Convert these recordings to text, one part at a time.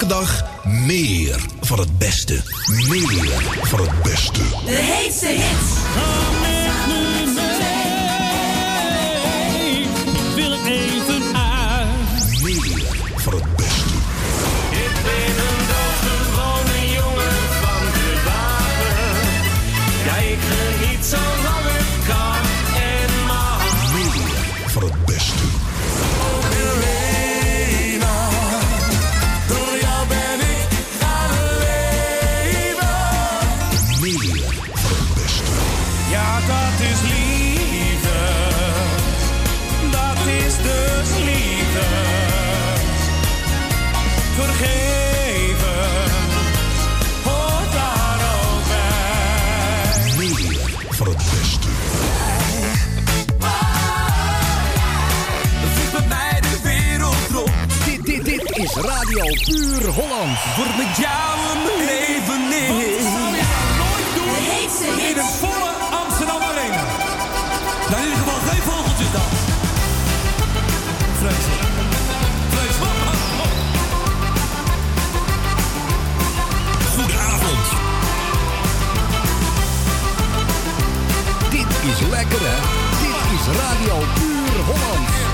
24 uur, elke dag meer van het beste. Meer van het beste. De heetste hits. Radio Puur Holland. Wordt met jou een leven is. De heetste In hits. een volle Amsterdam Arena. Nou, in ieder geval geen vogeltjes dan. Vreselijk. Vreselijk. Goedenavond. Dit is lekker hè. Dit is Radio Puur Holland.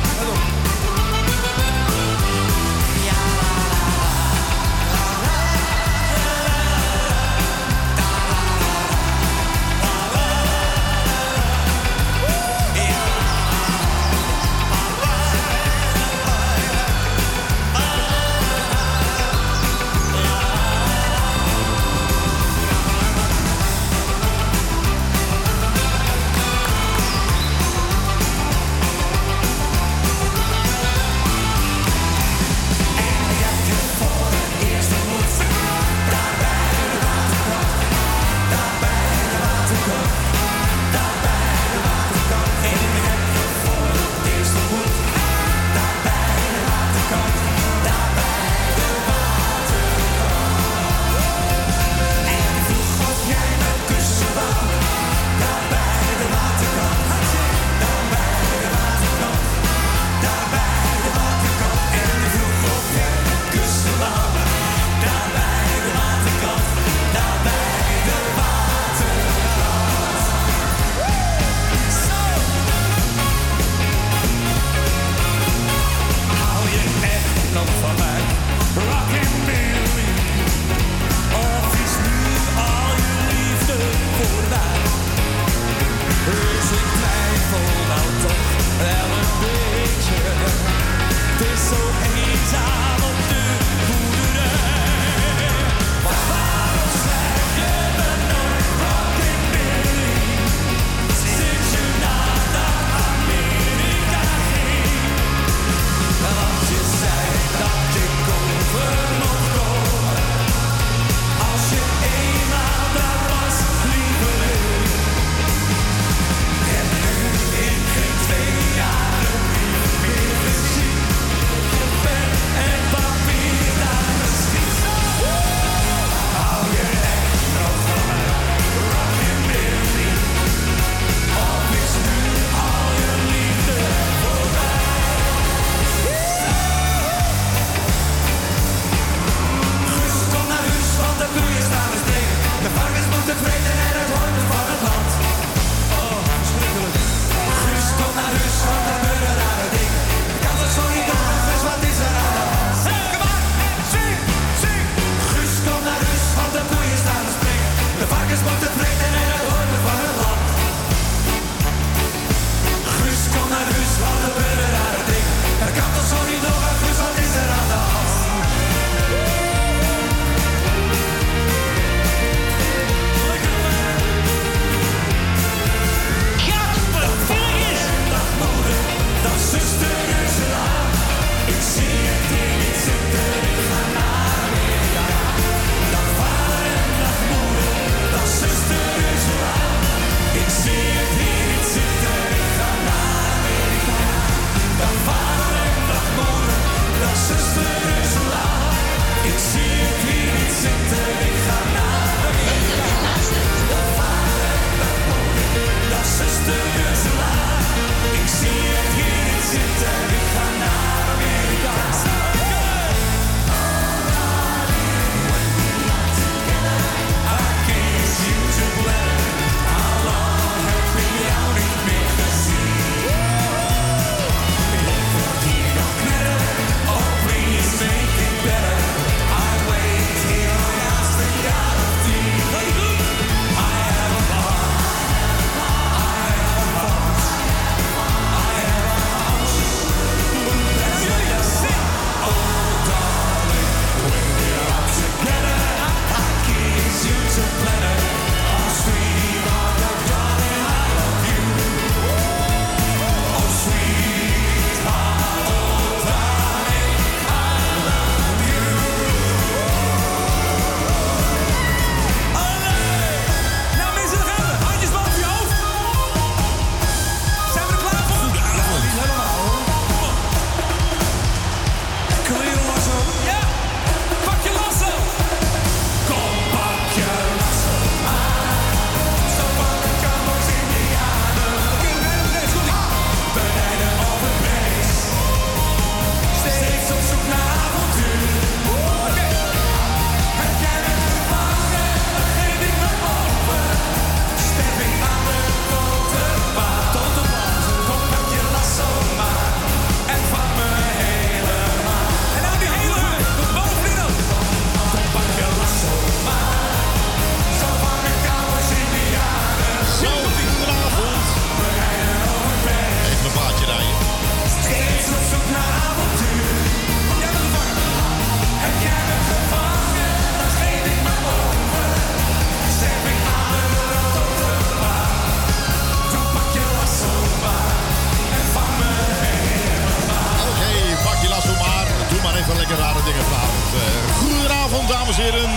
Heren.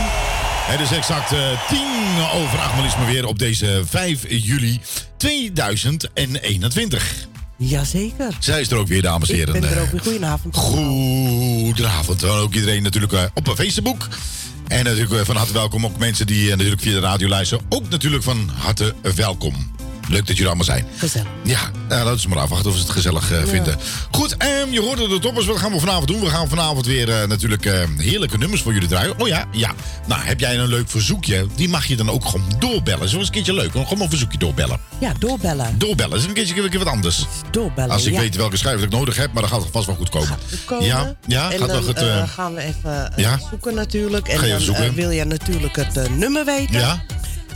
Het is exact eh, tien over acht, maar maar weer op deze 5 juli 2021. Jazeker. Zij is er ook weer, dames en Ik heren. ben er ook weer. Goedenavond. Goedenavond. Ook iedereen natuurlijk eh, op Facebook. En natuurlijk eh, van harte welkom. Ook mensen die natuurlijk via de radio luisteren. Ook natuurlijk van harte welkom. Leuk dat jullie allemaal zijn. Gezellig. Ja, eh, laten we maar afwachten of ze het gezellig eh, vinden. Goed, ehm, je hoorde de toppers. Wat gaan we vanavond doen? We gaan vanavond weer eh, natuurlijk eh, heerlijke nummers voor jullie draaien. Oh ja, ja. Nou, heb jij een leuk verzoekje? Die mag je dan ook gewoon doorbellen. Zo is een keertje leuk. Gewoon een verzoekje doorbellen. Ja, doorbellen. Doorbellen is een keertje een keer wat anders. Doorbellen. Als ik ja. weet welke schrijver ik nodig heb, maar dan gaat het vast wel goed komen. Komen. Ja, ja en gaat dan het. gaan we even ja? zoeken natuurlijk. En Ga je dan zoeken? wil je natuurlijk het nummer weten. ja,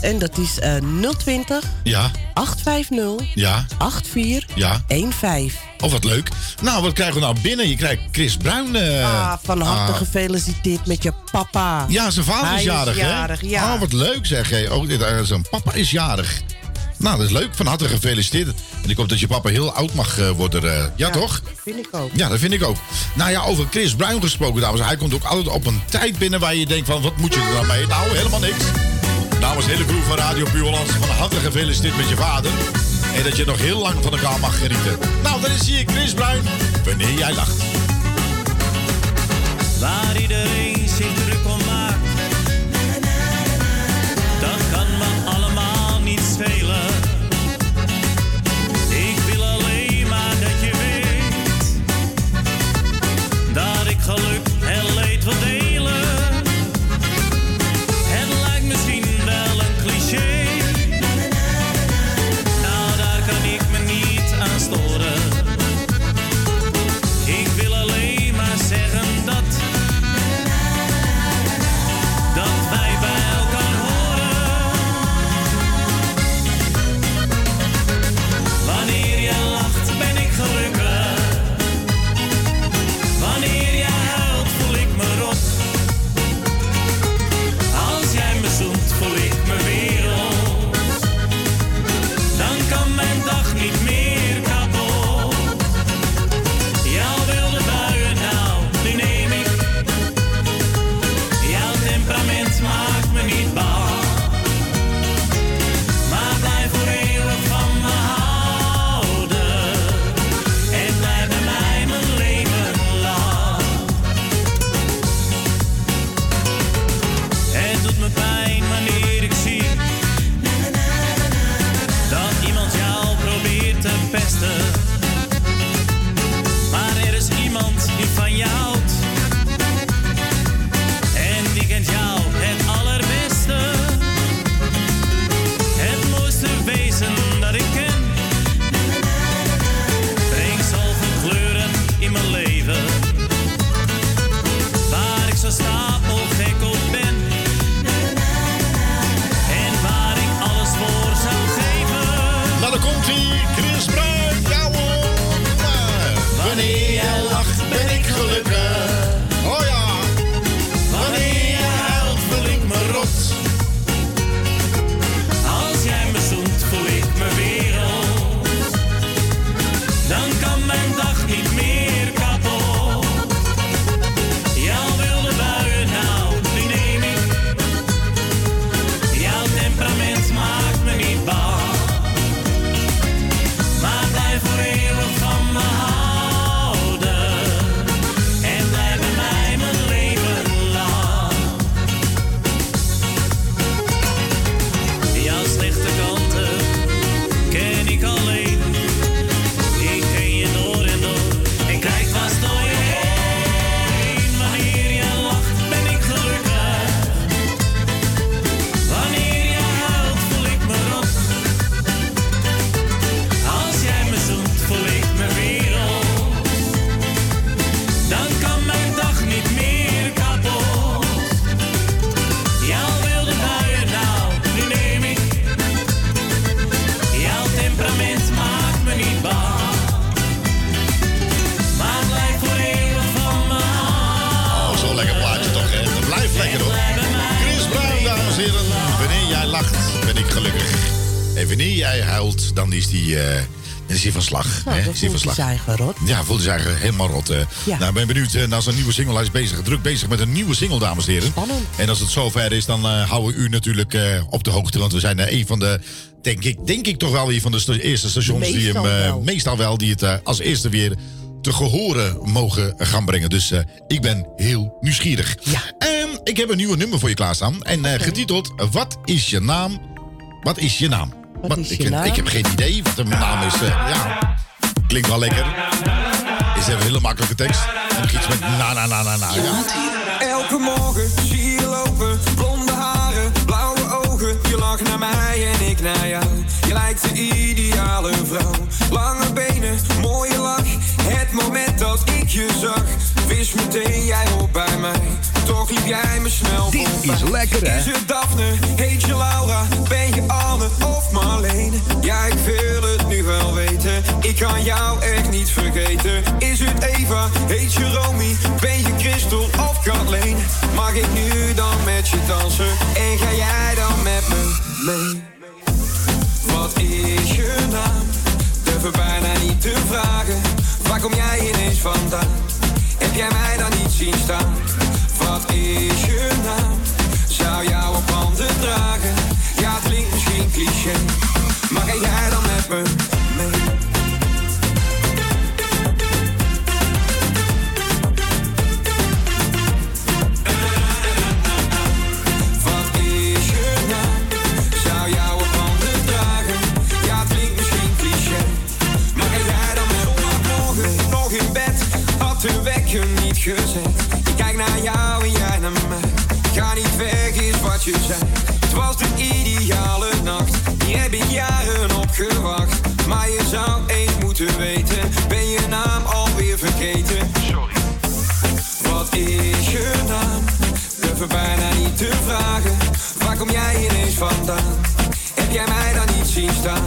En dat is eh 020 ja, 850 ja, 8415. ja. Oh, wat leuk. Nou, wat krijgen we nou binnen? Je krijgt Chris Bruin. eh, ah, van harte ah. gefeliciteerd met je papa. Ja, zijn vader Hij is is jarig, hè? ja. Oh, wat leuk zeg. Hey. Oh, dit, eh, zijn papa is jarig. Nou, dat is leuk. Van harte gefeliciteerd. En ik hoop dat je papa heel oud mag worden. eh. ja, toch? Vind ik ook. Ja, dat vind ik ook. Nou ja, over Chris Bruin gesproken, dames. Hij komt ook altijd op een tijd binnen waar je denkt van... wat moet je er nou mee? Nou, helemaal niks. Namens de hele crew van Radio Puurlands... van harte gefeliciteerd met je vader. En dat je nog heel lang van elkaar mag genieten. Nou, dan is hier Chris Bruin. Wanneer jij lacht. Waar Jij lacht, slag. hij zich eigen rot. Ja, voelde zich helemaal rot. eh. Ja. Nou, ben benieuwd eh, naar zijn nieuwe single. Hij is bezig, druk bezig met een nieuwe single, dames en heren. Spannend. En als het zover is, dan eh, houden we u natuurlijk op de hoogte. Want we zijn een van de, denk ik, denk ik toch wel hier van de sta- eerste stations die hem Meestal wel. meestal wel, die het als eerste weer te gehoren mogen gaan brengen. Dus ik ben heel nieuwsgierig. Ja. Ehm, ik heb een nieuwe nummer voor je klaarstaan. En getiteld, wat is je naam? Wat is je naam? Wat is ik, je naam? ik heb geen idee wat mijn naam is. ja, klinkt wel lekker. Is even een hele makkelijke tekst. En iets met na, na, na, na, na. Ja. Elke morgen zie je lopen, blonde haren, blauwe ogen. Je lacht naar mij en ik naar jou. Je lijkt de ideale vrouw. Lange benen, mooie lach. Het moment dat ik je zag, wist meteen jij hoort bij mij. Toch liep jij me snel Dit is lekker, hè? Is het Daphne, heet je Laura, ben je Anne of Marlene? Ja, ik wil het nu wel weten. Ik kan jou echt niet vergeten. Is het Eva, heet je Romy, ben je Christel of Kathleen? Mag ik nu dan met je dansen en ga jij dan met me mee? Wat is je naam? Durf er bijna niet te vragen. Waar kom jij ineens vandaan? Heb jij mij dan niet zien staan? Wat is je naam? Zou jou op handen dragen? Ja, klinkt misschien cliché. Maar ga jij dan met me? Wat is je naam? Zou jou op handen dragen? Ja, het klinkt misschien cliché. Maar ga jij dan met zondagmorgen nog in bed? Had de wekker niet gezet. Jou en jij naar mij. Ga niet weg, is wat je zei. Het was de ideale nacht. Die heb ik jaren op gewacht. Maar je zou eens moeten weten. Ben je naam alweer vergeten? Sorry. Wat is je naam? Durf er bijna niet te vragen. Waar kom jij ineens vandaan? Heb jij mij dan niet zien staan?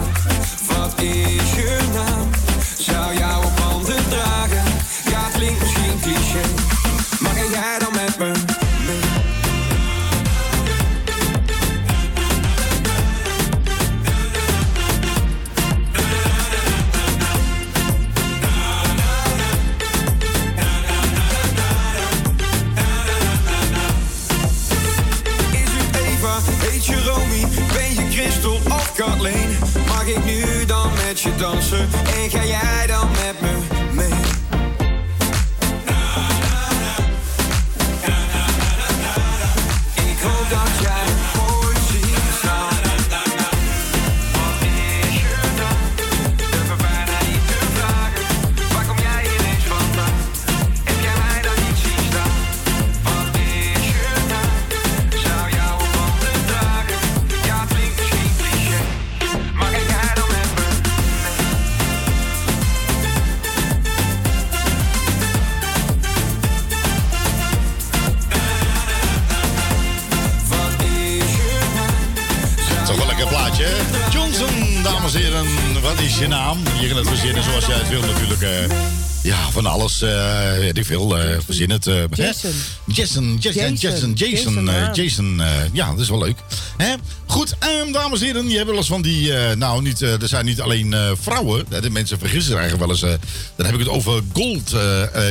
Verzin het. eh? Jason. Jason, Jason, Jason, Jason. Jason, eh. Jason. eh, ja, dat is wel leuk. Hè? Goed, ehm, dames en heren. Je hebt wel eens van die... nou, niet, er zijn niet alleen vrouwen. De mensen vergissen zich eigenlijk wel eens. dan heb ik het over gold,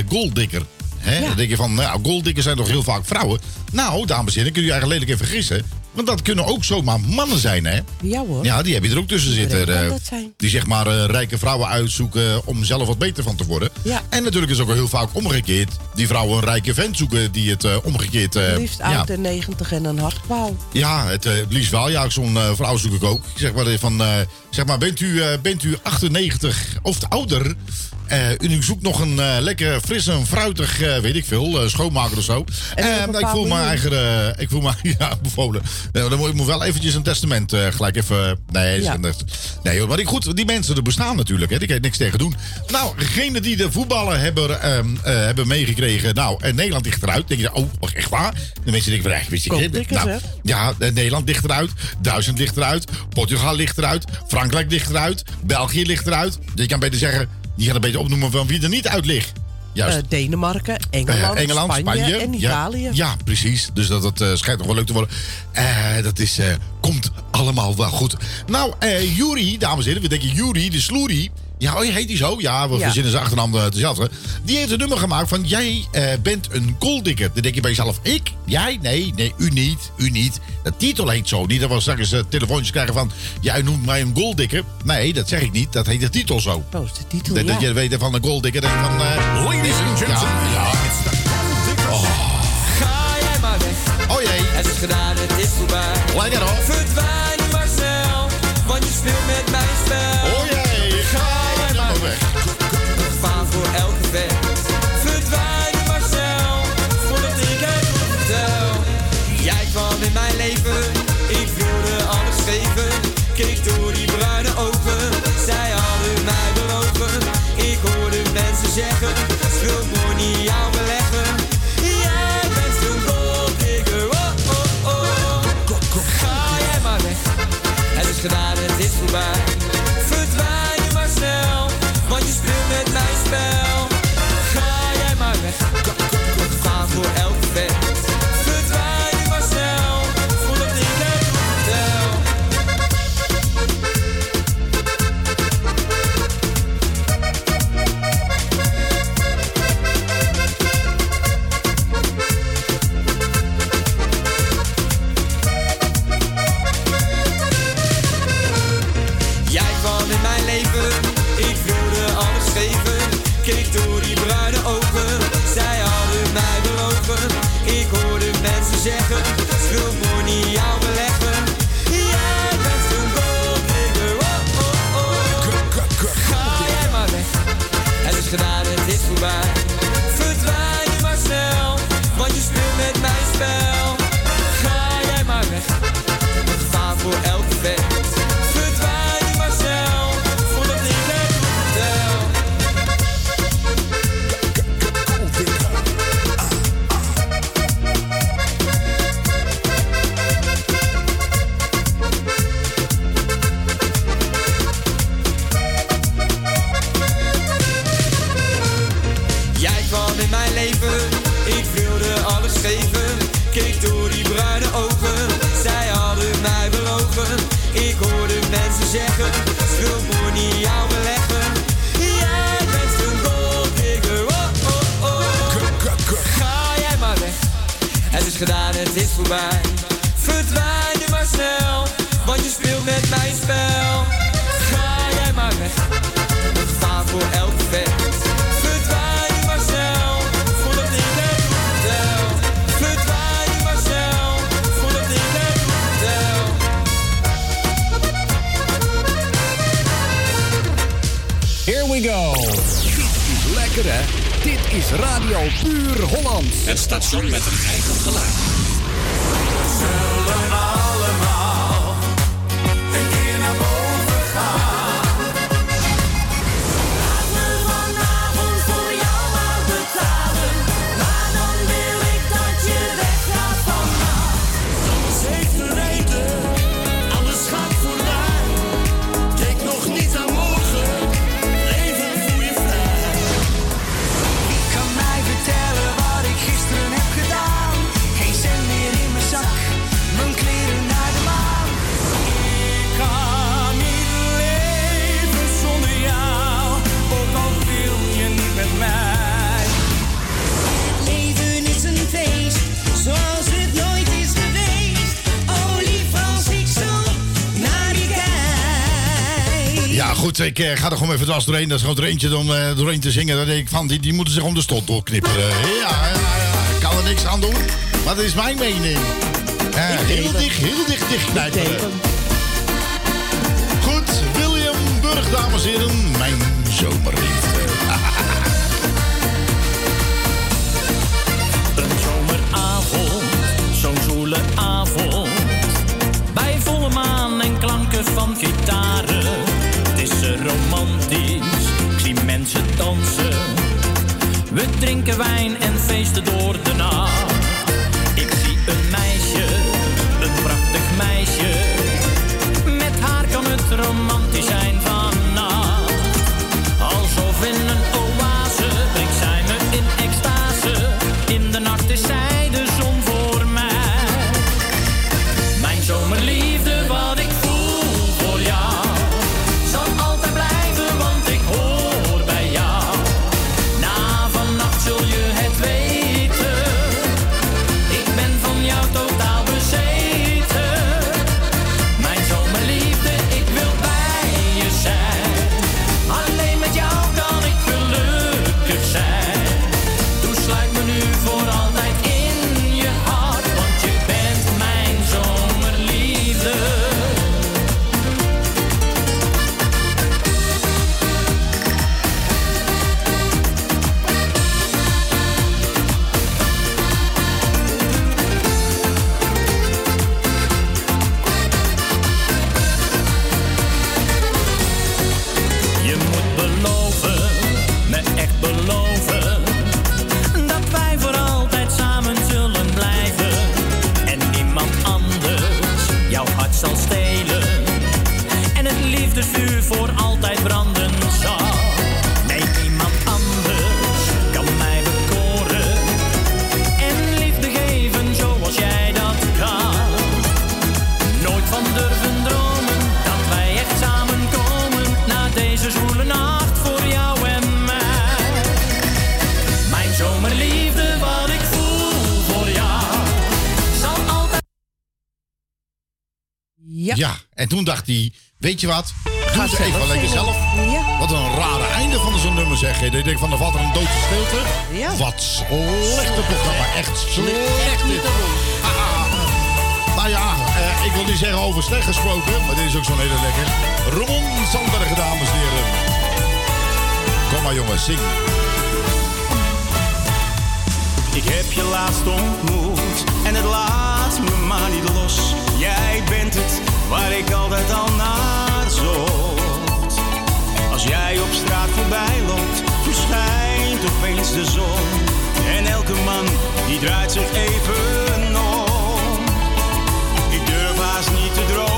golddikker. Hè? Ja. Dan denk je van, nou, golddikkers zijn toch heel vaak vrouwen? Nou, dames en heren, kun je eigenlijk lelijk even vergissen. Want dat kunnen ook zomaar mannen zijn, hè? Ja hoor. Ja, die heb je er ook tussen zitten. Eh, dat zijn. Die zeg maar eh, rijke vrouwen uitzoeken om zelf wat beter van te worden. Ja. En natuurlijk is ook heel vaak omgekeerd. Die vrouwen een rijke vent zoeken die het eh, omgekeerd... eh, Liefst ja, oud en 90 en een hartkwaal. ja, het, het liefst wel. Ja, zo'n vrouw zoek ik ook. Zeg maar, van, zeg maar bent, u, bent u 98 of ouder... eh, en u zoekt nog een eh, lekker fris en fruitig, eh, weet ik veel, schoonmaker of zo. En Eh, nou, ik voel me miljoen. eigen, ik voel me, ja, bevolen. Dan moet ik moet wel eventjes een testament gelijk even, nee, Ja. nee hoor, maar die, goed, die mensen er bestaan natuurlijk, hè, die kan je niks tegen doen. Nou, degene die de voetballen hebben, ehm, eh, hebben meegekregen, nou, eh, Nederland ligt eruit. Denk je, oh, echt waar? De mensen denken, eh, wist ik Nou, ja, Nederland ligt eruit. Duitsland ligt eruit. Portugal ligt eruit. Frankrijk ligt eruit. België ligt eruit. Dus je kan beter zeggen, je gaat een beetje opnoemen van wie er niet uit ligt. Juist. Eh, Denemarken, Engeland, Eh, Engeland, Spanje, en Italië. Ja, precies. Dus dat, dat eh, schijnt nog wel leuk te worden. Dat is, komt allemaal wel goed. Nou, Jury, dames en heren, we denken Jury, de sloerie. Ja, oh, heet die zo? Ja, we verzinnen ze achternaam dezelfde. Die heeft een nummer gemaakt van... Jij eh, bent een Goldikker. Dan denk je bij jezelf... Ik? Jij? Nee, nee, u niet. U niet. De titel heet zo niet. Dat was straks uh, telefoontjes krijgen van... Jij noemt mij een golddikker. Nee, dat zeg ik niet. Dat heet de titel zo. Oh, de titel, dat, je weet van een golddigger. Dat je van... Eh, Ladies and gentlemen. Ja, ja. Oh. Ga jij maar weg. Oh jee. Het is gedaan, het is voorbij. Lekker hoor. Verdwijn maar snel. Want je speelt met mijn spel. keek door. ik eh, ga er gewoon even dwars doorheen. Dat is gewoon er eentje dan, uh, doorheen te zingen. Dan denk ik van, die, die moeten zich om de stot doorknipperen. Ja, ja, ja, ik kan er niks aan doen. Maar dat is mijn mening. Eh, heel dicht, heel dicht, dicht knijpen. Goed, William Burg, dames en heren. Mijn zomerin. Weet je wat? Doe zelf even lekker zelf. Ja. Wat een rare einde van zo'n nummer zeg. Je denkt van, er valt er een doodse stilte. Ja. Wat slechte programma. Echt slecht dit. Nou ja, eh, ik wil niet zeggen over slecht gesproken, maar dit is ook zo'n hele lekker. Ramon Sandbergen, dames en heren. Kom maar jongens, zing. Ik heb je laatst ontmoet en het laat me maar niet los. Waar ik altijd al naar zocht. Als jij op straat voorbij loopt, verschijnt opeens de zon. En elke man die draait zich even om. Ik durf haast niet te dromen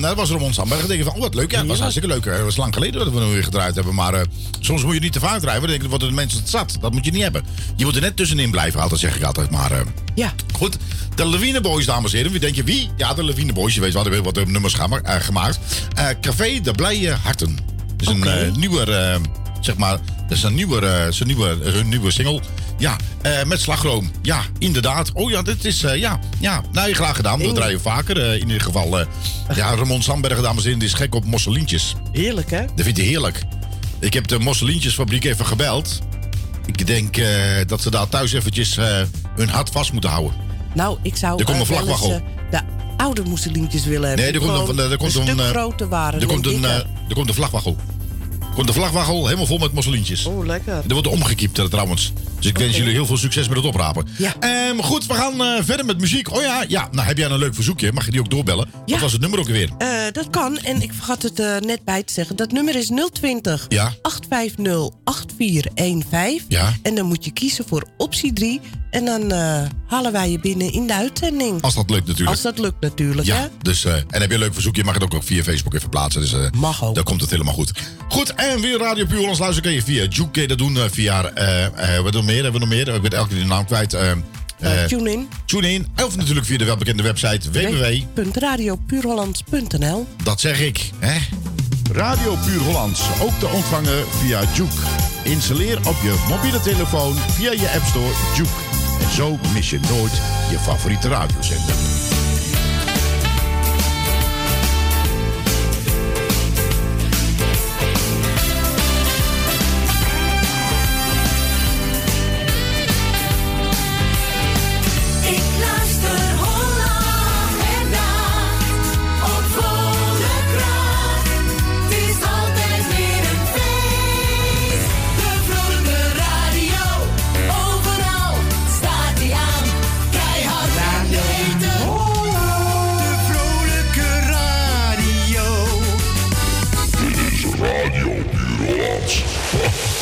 dat was Ramon Sandbergen. denk je van, oh wat leuk. Ja, het was hartstikke leuk. Het was lang geleden dat we hem weer gedraaid hebben. Maar eh, soms moet je niet te vaak draaien. Dan denken worden de mensen het zat. Dat moet je niet hebben. Je moet er net tussenin blijven, altijd zeg ik altijd. Maar eh, Ja. Goed, de Lawine Boys, dames en heren. Wie denk je wie? Ja, de Lawine Boys. Je weet wel, hebben wat de nummers gema- eh, gemaakt. Eh, Café de Blije Harten. Dat is een eh, nieuwe, eh, zeg maar, dat is een nieuwe, eh, een nieuwe, hun nieuwe single. Ja, eh, met slagroom. Ja, inderdaad. Oh ja, dit is, eh, ja, ja. Nou, graag gedaan. Dat Eeuw. draaien we vaker. eh, in ieder geval, eh, ja, Ramon Sandbergen, dames en heren, die is gek op mosselientjes. Heerlijk, hè? Dat vindt hij heerlijk. Ik heb de mosselientjesfabriek even gebeld. Ik denk eh, dat ze daar thuis eventjes eh, hun hart vast moeten houden. Nou, ik zou Er komt een eh, de oude mousselintjes willen hebben. Nee, er komt een, er komt een groter waren. Er komt een, eh, er komt een vlagwaggel. Er komt een vlagwaggel helemaal vol met mosselientjes. Oh, lekker. Er wordt omgekiept trouwens. Dus ik wens jullie heel veel succes met het oprapen. Ja. Ehm, goed, we gaan eh, verder met muziek. Oh ja, ja, nou heb jij een leuk verzoekje? Mag je die ook doorbellen? Wat was het nummer ook weer? Eh, dat kan. En ik vergat het eh, net bij te zeggen. Dat nummer is 020 Ja. 850 8415. Ja. En dan moet je kiezen voor optie 3. En dan halen wij je binnen in de uitzending. Als dat lukt natuurlijk. Als dat lukt natuurlijk, hè? Ja, dus, en heb je een leuk verzoekje, mag je het ook, ook via Facebook even plaatsen. Dus, Mag ook. Dan komt het helemaal goed. Goed, en weer Radio Puur Hollands luisteren kun je via Juke dat doen. via, wat nog meer, hebben we nog meer? Ik ben elke keer de naam kwijt. eh Eh, eh, tune in. tune in. Of natuurlijk via de welbekende website www. www.radiopuurhollands.nl Dat zeg ik, hè? Radio Puur Hollands, ook te ontvangen via Juke. Installeer op je mobiele telefoon via je App Store Juke. En zo mis je nooit je favoriete radiozender.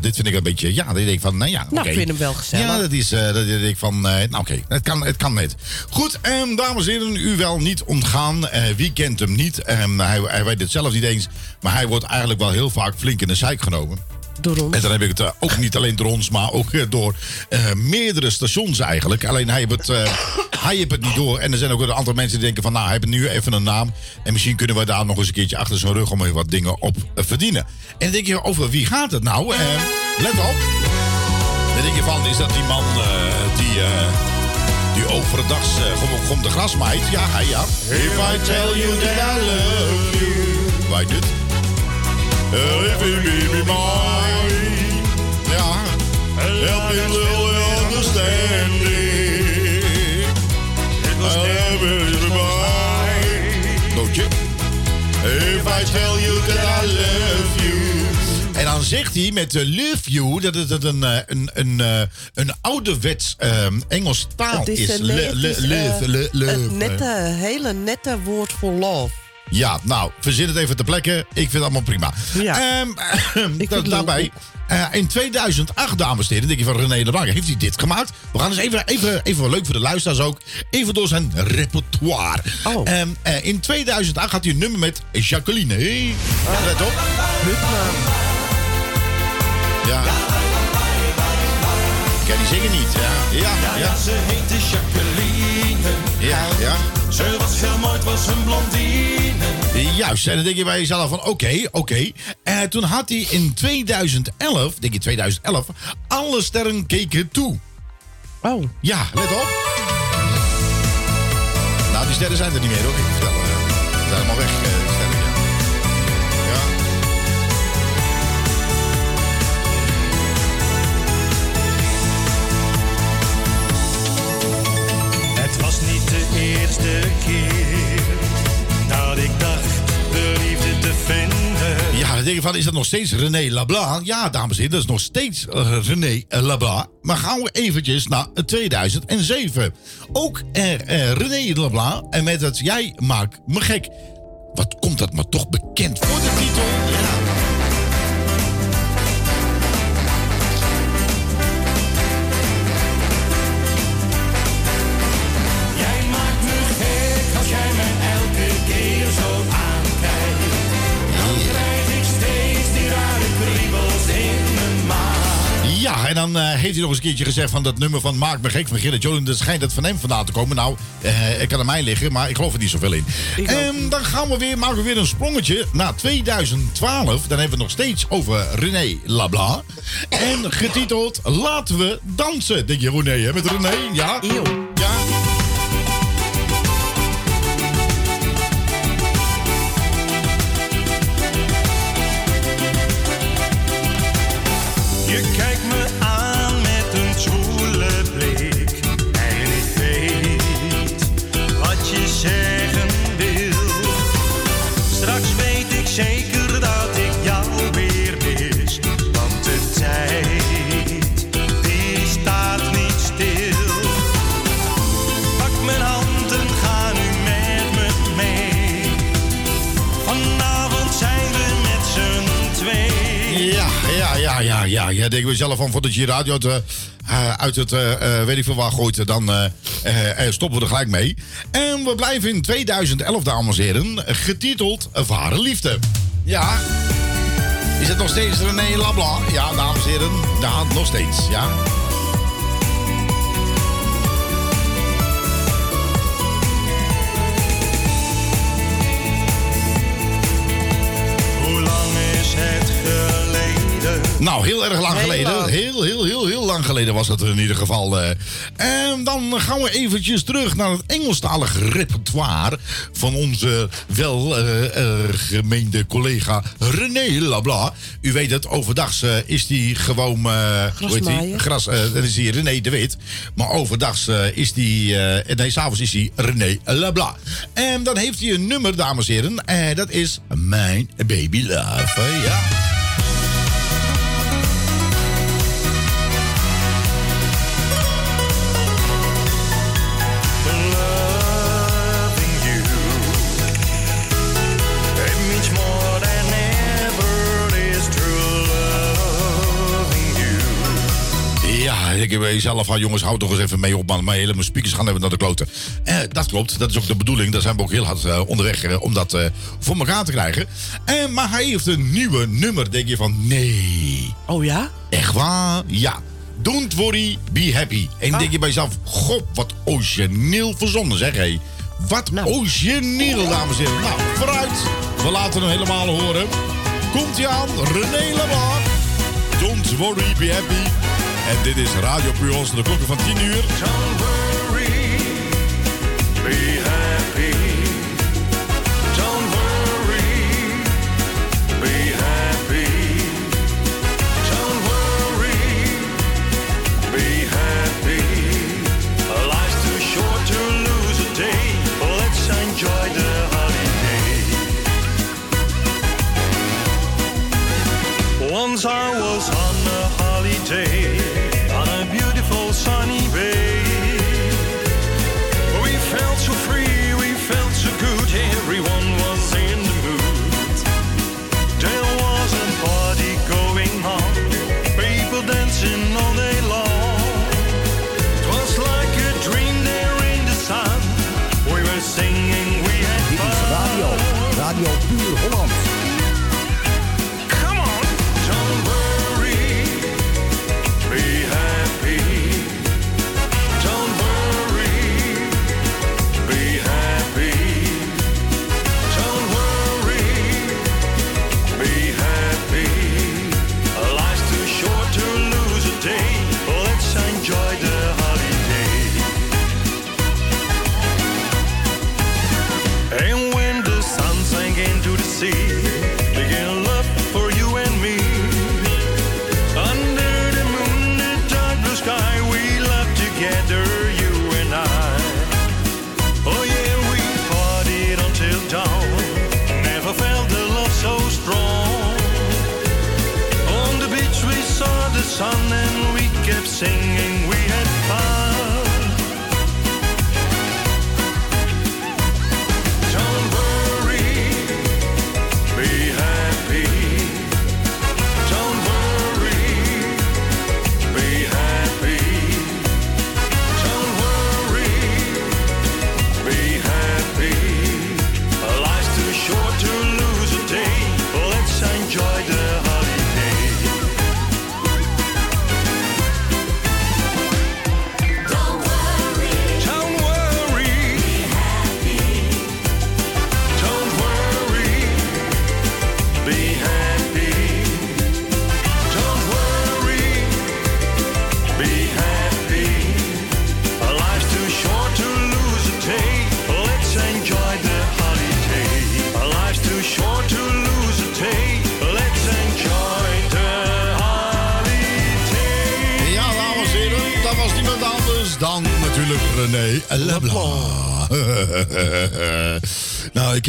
dit vind ik een beetje, ja, dit denk ik van, nou ja, Nou, oké. ik vind hem wel gezellig. Ja, dat is, eh, dat denk ik van, eh, nou oké, het, kan, het kan net. Goed, en dames en heren, u wel niet ontgaan. Eh, wie kent hem niet? Ehm, hij, hij weet het zelf niet eens, maar hij wordt eigenlijk wel heel vaak flink in de zeik genomen. Door ons. En dan heb ik het eh, ook niet alleen door ons, maar ook eh, door eh, meerdere stations eigenlijk. Alleen hij heeft, het, eh, hij heeft het niet door. En er zijn ook een aantal mensen die denken van... nou, hij heeft nu even een naam. En misschien kunnen we daar nog eens een keertje achter zijn rug... om even wat dingen op te verdienen. En dan denk je, over wie gaat het nou? Eh, let op. Dan denk je van, is dat die man eh, die... eh, die overdag uh, gewoon, gewoon de gras maait. Ja, hij ja. If I tell you that I love you. weet het. If you be. Ja. Help me little understanding. Nootje. If I tell you that I love you. En dan zegt hij met uh, love you dat het een, eh, een, een, eh, een ouderwets ehm, Engels taal Het is, is. een, Le- een nette, hele nette woord voor love. Ja, nou, verzin het even ter plekke. Ik vind het allemaal prima. Ja. Ehm, dat, het daarbij, leuk. Eh, in 2008, dames en heren, denk je van René Leblanc, heeft hij dit gemaakt? We gaan eens even, even, even wel leuk voor de luisteraars ook, even door zijn repertoire. Oh. Ehm, eh, in 2008 had hij een nummer met Jacqueline. Hey, let op. Ja. Ik kan die zingen niet, ja. Ja, ja. Ja, ze heette Jacqueline. Ja, ja. Ze was heel mooi, het was een blondine. Juist, en dan denk je bij jezelf van oké, oké. En toen had hij in 2011, denk je 2011, alle sterren keken toe. Oh. Ja, let op. Nou, die sterren zijn er niet meer hoor, ik vertel. eh, Ze zijn allemaal weg, eh, die sterren, ja. ja. Het was niet de eerste keer dan denk je van, is dat nog steeds René Labla? Ja, dames en heren, dat is nog steeds eh, René Labla. Maar gaan we eventjes naar 2007. Ook er, eh, René Labla en met het Jij maakt me gek. Wat komt dat maar toch bekend voor de titel? Ja. Dan eh, heeft hij nog eens een keertje gezegd van dat nummer van Maak me gek van Gerrit Joling. Dat schijnt dat van hem vandaan te komen. Nou, eh het kan aan mij liggen, maar ik geloof er niet zoveel in. Ik En dan gaan we weer, maken we weer een sprongetje naar 2012. Dan hebben we het nog steeds over René Labla. En getiteld Laten we dansen. Denk je René, hè? Met René, ja? Eeuw. Ja. Ja, ja. Ja, denk we zelf van voordat je radio uit, eh, uit het eh, weet ik veel waar gooit, dan stoppen we er gelijk mee. En we blijven in 2011, dames en heren, getiteld Ware Liefde. Ja. Is het nog steeds René Labla? Ja, dames en heren. Ja, nog steeds, ja. Nou, heel erg lang Heel geleden. lang. Heel, heel, heel, heel lang geleden was dat in ieder geval. eh. En dan gaan we eventjes terug naar het Engelstalige repertoire van onze wel eh, gemeende collega René Labla. U weet het, overdags eh, is die gewoon... hoe heet die? Grasmaaier. Gras, dat is die René de Wit. Maar overdags is die... nee, s'avonds is hij René Labla. En dan heeft hij een nummer, dames en heren. En dat is Mijn Baby Love. Ja. Ik heb jezelf van jongens, houd toch eens even mee op, man. Mijn hele mijn speakers gaan even naar de kloten. Eh, dat klopt, dat is ook de bedoeling. Daar zijn we ook heel hard eh, onderweg eh, om dat eh, voor elkaar te krijgen. Eh, maar hij heeft een nieuwe nummer. Denk je van, nee, Oh ja? echt waar? Ja. Don't worry, be happy. En Ah. denk je bij jezelf, god, wat origineel verzonnen, zeg hé. Wat Nou. origineel, dames en heren. Nou, vooruit. We laten hem helemaal horen. Komt hij aan, René Lamar. Don't worry, be happy. En dit is Radio Puurs, de klokken van 10 uur. Don't worry, be happy. Don't worry, be happy. Don't worry, be happy. Life's too short to lose a day. Let's enjoy the holiday. Once I was on a holiday.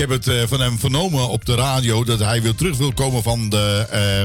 Nou, ik heb het eh, van hem vernomen op de radio dat hij weer terug wil komen van de. eh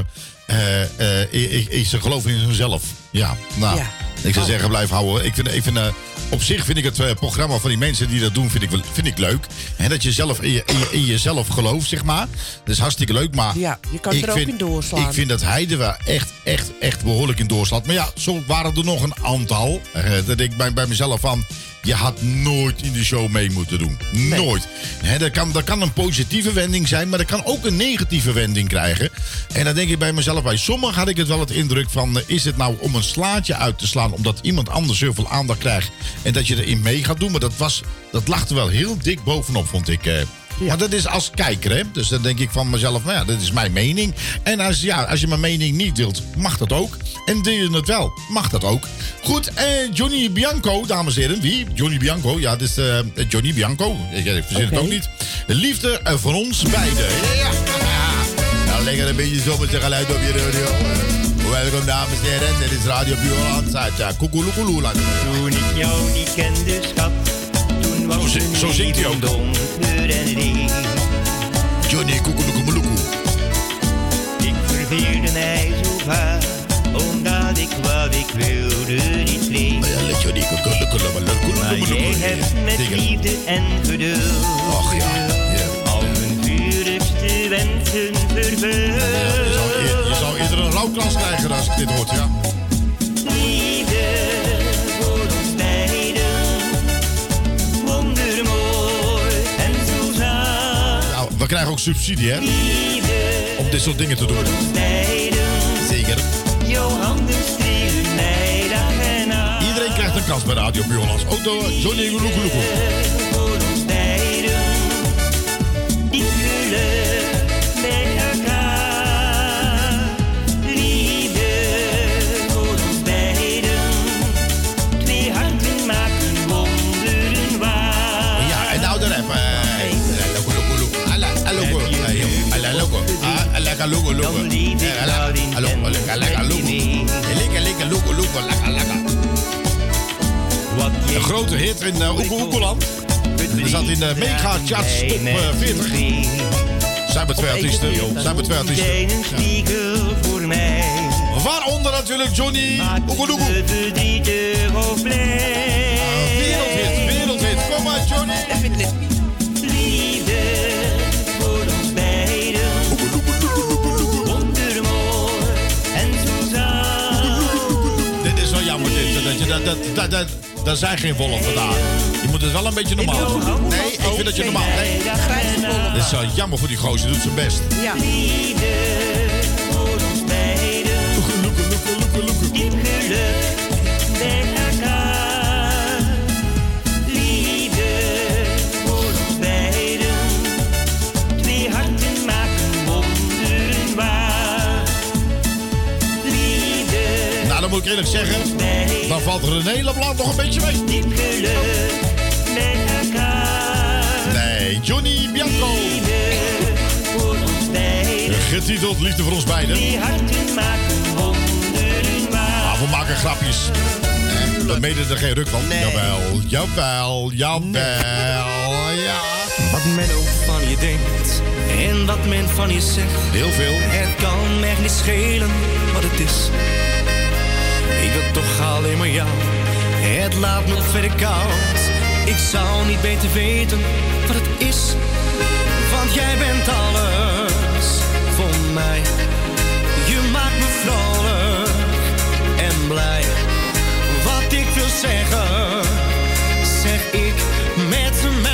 eh i- i- is zijn geloof in zichzelf. Ja, nou. Ja. Ik zou Oh. zeggen, blijf houden. Ik vind, ik vind, eh, op zich vind ik het programma van die mensen die dat doen, vind ik, vind ik leuk. En dat je zelf in, je, in, je- in jezelf gelooft, zeg maar. Dat is hartstikke leuk, maar... Ja, je kan ik er ook vind- in doorslaan. Ik vind dat hij er wel echt, echt, echt behoorlijk in doorslaat. Maar ja, zo waren er nog een aantal. Dat ik bij, bij mezelf van... Je had nooit in de show mee moeten doen. Nooit. Hè, dat, kan, dat kan een positieve wending zijn, maar dat kan ook een negatieve wending krijgen. En dan denk ik bij mezelf, bij sommigen had ik het wel het indruk van... eh, is het nou om een slaatje uit te slaan omdat iemand anders heel veel aandacht krijgt... en dat je erin mee gaat doen? Maar dat, was, dat lag er wel heel dik bovenop, vond ik. eh. Maar dat is als kijker, hè. Dus dan denk ik van mezelf, nou ja, dat is mijn mening. En als, ja, als je mijn mening niet wilt, mag dat ook. En deel je het wel, mag dat ook. Goed, eh, Johnny Bianco, dames en heren. Wie? Johnny Bianco. Ja, dit is eh, Johnny Bianco. Ik, ik verzin het Oké. ook niet. De liefde eh, van ons beiden. Ja, ja. Nou, lekker een beetje zo met zijn geluid op je radio. Welkom, dames en heren. Dit is Radio Buurland uh, Koekoeloekoeloeland. Toen ik jou niet kende, schat, toen was Zo zing- het zo zingt hij ook. donker en. Johnny Koekoeloekoeloekoe. Ik wilde niet kreeg. Maar jij hebt met liefde en geduld Och ja, ja. al mijn vurigste wensen vervuld. Je zou, eer- je zou eerder een rouwkrans krijgen als ik dit hoort, ja. Nou, we krijgen ook subsidie, hè, om dit soort dingen te doen. Zeker. jouw Kans bij Radio. Ook door Johnny. Ah, lekker allo, en lekker, lekker mee. Lekker, lekker loeko, loeko. Lekker, Een grote hit in uh, Oekoeland. Er zat in de mega charts top eh, 40. Zijn we twee artiesten. Zijn we twee artiesten. Mij. Waaronder natuurlijk Johnny Oegeloegoe. Wereldhit, wereldhit. Kom maar, Johnny. Liefde voor ons beiden. Wondermooi en zo zout. Dit is wel jammer, dit. Dat, je, dat, dat, dat zijn geen wollen vandaag. Je moet het wel een beetje normaal doen. Nee, ik vind dat je normaal... Nee. Dit is wel jammer voor die gozer. Doet zijn best. Ja. Liefde voor ons beiden. Geluk bij elkaar. Liefde voor ons beiden. Twee harten maken wonderen waar. Liefde Nou, dan moet ik eerlijk zeggen... Dan valt René Leblanc nog een beetje mee. Nee, Johnny Bianco. Getiteld Liefde voor ons beiden. Twee harten maken wonderen waar. Maar we maken grapjes. Eh, We meden er geen ruk van. Jawel, jawel, jawel, ja. Wat men ook van je denkt en wat men van je zegt. Heel veel. Het kan echt niet schelen wat het is. Ik wil toch alleen maar jou. Het laat me verder koud. Ik zou niet beter weten wat het is. Want jij bent alles voor mij. Je maakt me vrolijk en blij. Wat ik wil zeggen, zeg ik met mijn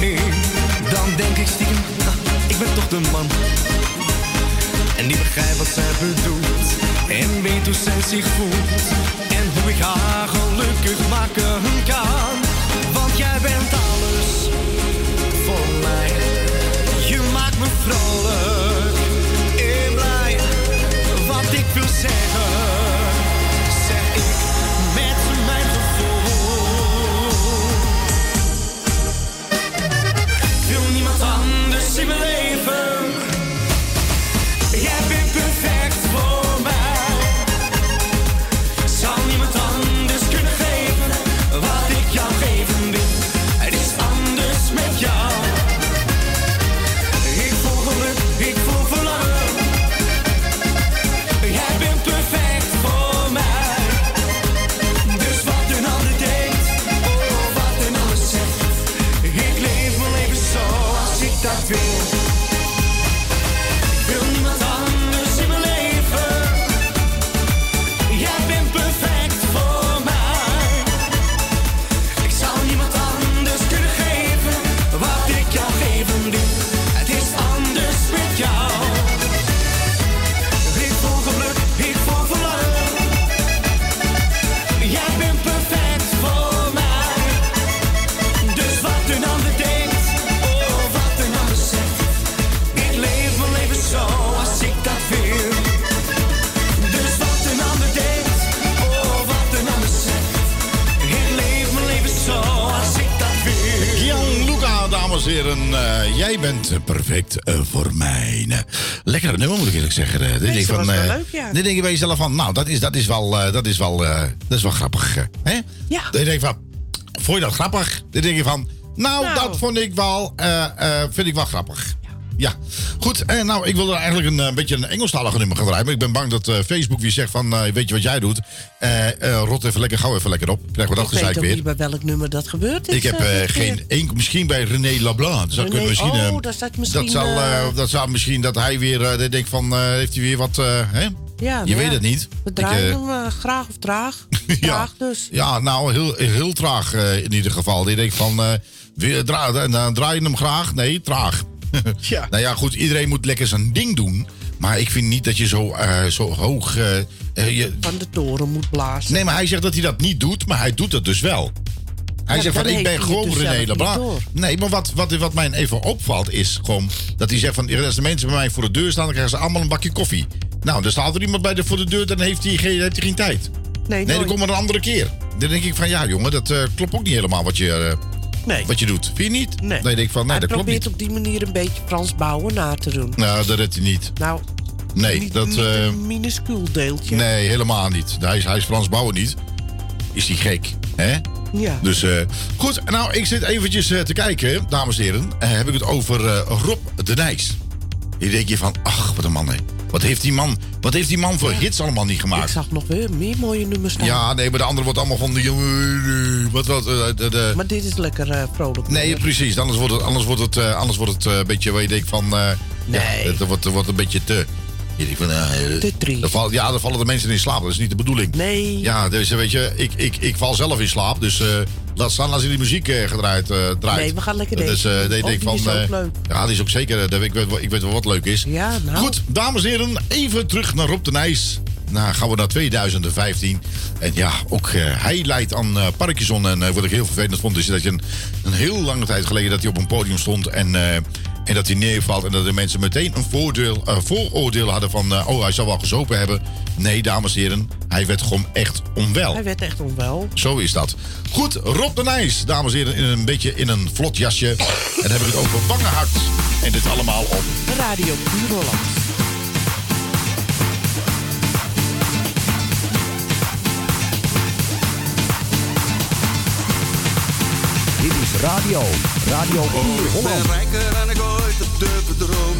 Dan denk ik stiekem Ik ben toch de man. En die begrijpt wat zij bedoelt En weet hoe zij zich voelt En hoe ik haar gelukkig maken kan. Want jij bent alles voor mij. Je maakt me vrolijk. En blij Wat ik wil zeggen bent perfect eh, voor mij. Lekker nummer, moet ik eerlijk zeggen. Eh, dit denk was wel eh, leuk, ja. Dit denk je bij jezelf van, nou, dat is, dat is wel, dat is wel, dat is wel grappig. Hè? Ja. Dan denk je van, vond je dat grappig? Dan denk je van, nou, Nou. dat vond ik wel, vind ik wel grappig. Ja, goed. En nou, ik wilde eigenlijk een, eh, beetje een Engelstalige nummer gaan draaien. Maar ik ben bang dat eh, Facebook weer zegt van, eh, weet je wat jij doet? Eh, eh, rot even lekker, gauw even lekker op. Krijgen we dat ik weet gezeik weer. niet bij welk nummer dat gebeurt. is, Ik heb eh, eh, geen enkel, misschien bij René Leblanc. Dat zou René- kunnen misschien. eh, oh, dat staat misschien, Dat, zal, eh, eh, dat zou misschien dat hij weer eh, denkt van, eh, heeft hij weer wat, eh, hè? Ja, je nou weet ja, het niet. We Ik, draaien eh, hem eh, graag of traag. ja, Traag dus. ja, nou, heel, heel traag eh, in ieder geval. Die denkt van, eh, weer en dan draai je hem graag. Nee, traag. Ja. Nou ja, goed, iedereen moet lekker zijn ding doen. Maar ik vind niet dat je zo, eh, zo hoog... eh, eh, je... Van de toren moet blazen. Nee, maar hij zegt dat hij dat niet doet, maar hij doet het dus wel. Hij Ja, zegt van, ik ben gewoon dus René Leblanc. Nee, maar wat, wat, wat mij even opvalt is gewoon... dat hij zegt van, als de mensen bij mij voor de deur staan... dan krijgen ze allemaal een bakje koffie. Nou, dan staat er iemand bij de, voor de deur, dan heeft hij geen, heeft hij geen tijd. Nee, Nee, dan komt er een andere keer. Dan denk ik van, ja jongen, dat eh, klopt ook niet helemaal wat je, eh, Nee. wat je doet. Vind je niet? Nee. Dan denk ik van, nee, hij dat klopt probeert niet. op die manier een beetje Frans bouwen na te doen. Nou, dat redt hij niet. Nou, Nee, niet, dat... niet eh, een minuscuul deeltje. nee, helemaal niet. Hij is, hij is Frans Bouwen niet. Is hij gek, hè? Ja. Dus eh, goed, nou, ik zit eventjes eh, te kijken, dames en heren. Eh, heb ik het over eh, Rob de Nijs. Hier denk je van, ach, wat een man, hè. Wat heeft die man, wat heeft die man voor hits allemaal niet Ik gemaakt? zag nog weer meer mooie nummers staan. Ja, nee, maar de andere wordt allemaal van die... eh, Wat, wat, eh, de, de, Maar dit is lekker eh, vrolijk. Nee, weer. precies. Anders wordt het, anders wordt het, eh, anders wordt het een beetje waar je denkt van... Nee. Ja, het wordt, het wordt een beetje te... Je denkt van, Te triest. dan ja, dan vallen de mensen in slaap. Dat is niet de bedoeling. Nee. Ja, dus weet je, ik, ik, ik val zelf in slaap. Dus laat staan als je die muziek eh, gedraaid eh, draait. Nee, we gaan lekker deze doen. dat ik van, is ook eh, leuk. Ja, die is ook zeker. ik, weet, wel- ik weet wel wat leuk is. Ja, nou. Goed, dames en heren, even terug naar Rob de Nijs. Nou, gaan we naar 2015. En ja, ook hij leidt aan eh Parkinson. En wat ik heel vervelend vond, is dat je een, een heel lange tijd geleden dat hij op een podium stond. En, en dat hij neervalt. En dat de mensen meteen een voordeel, vooroordeel hadden van... eh, oh, hij zal wel gezopen hebben. Nee, dames en heren, hij werd gewoon echt onwel. Hij werd echt onwel. Zo is dat. Goed, Rob de Nijs, dames en heren, in een beetje in een vlot jasje. En dan heb ik het over Wangenhart. En dit allemaal op Radio Puur Holland. Dit is radio. Radio Puur Ik Holland. ben rijker dan ik heb durven.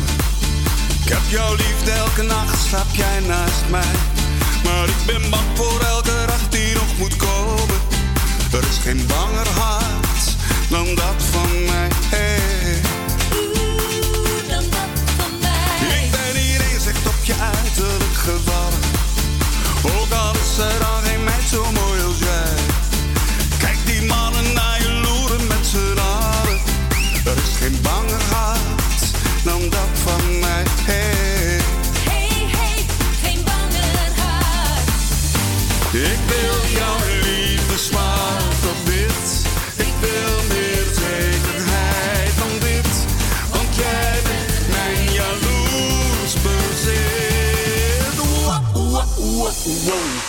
Ik heb jouw liefde elke nacht, slaap jij naast mij. Maar ik ben bang voor elke dag die nog moet komen. Er is geen banger hart dan dat van mij. Hey. Ik ben hier eens echt op je uiterlijk gevallen. Ook al is er dan geen meid zo Uou.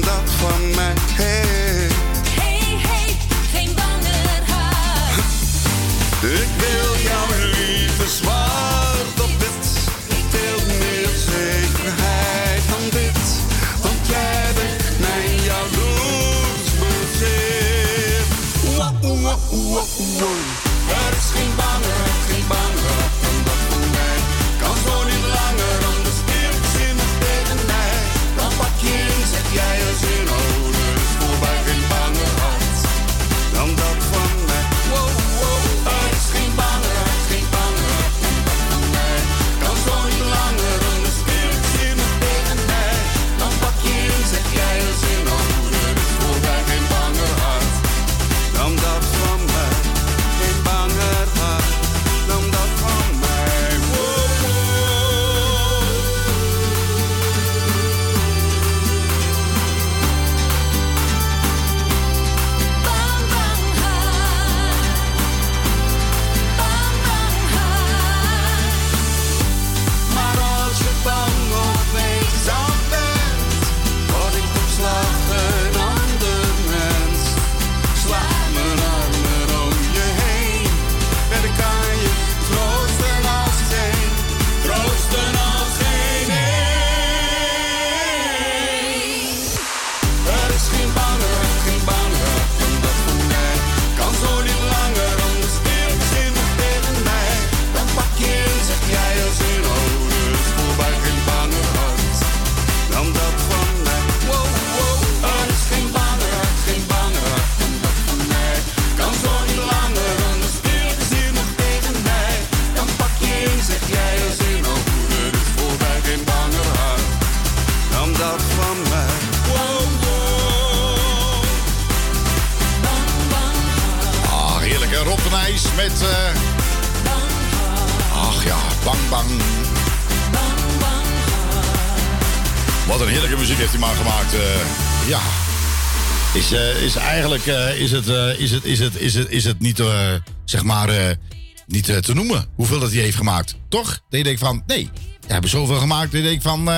Dan dat van mij. Eigenlijk eh, is het, eh, is het, is het, is het, is het niet, eh, zeg maar, niet te noemen hoeveel dat hij heeft gemaakt. Toch? Dat je denkt van, nee, we hebben zoveel gemaakt. Dat je denkt van,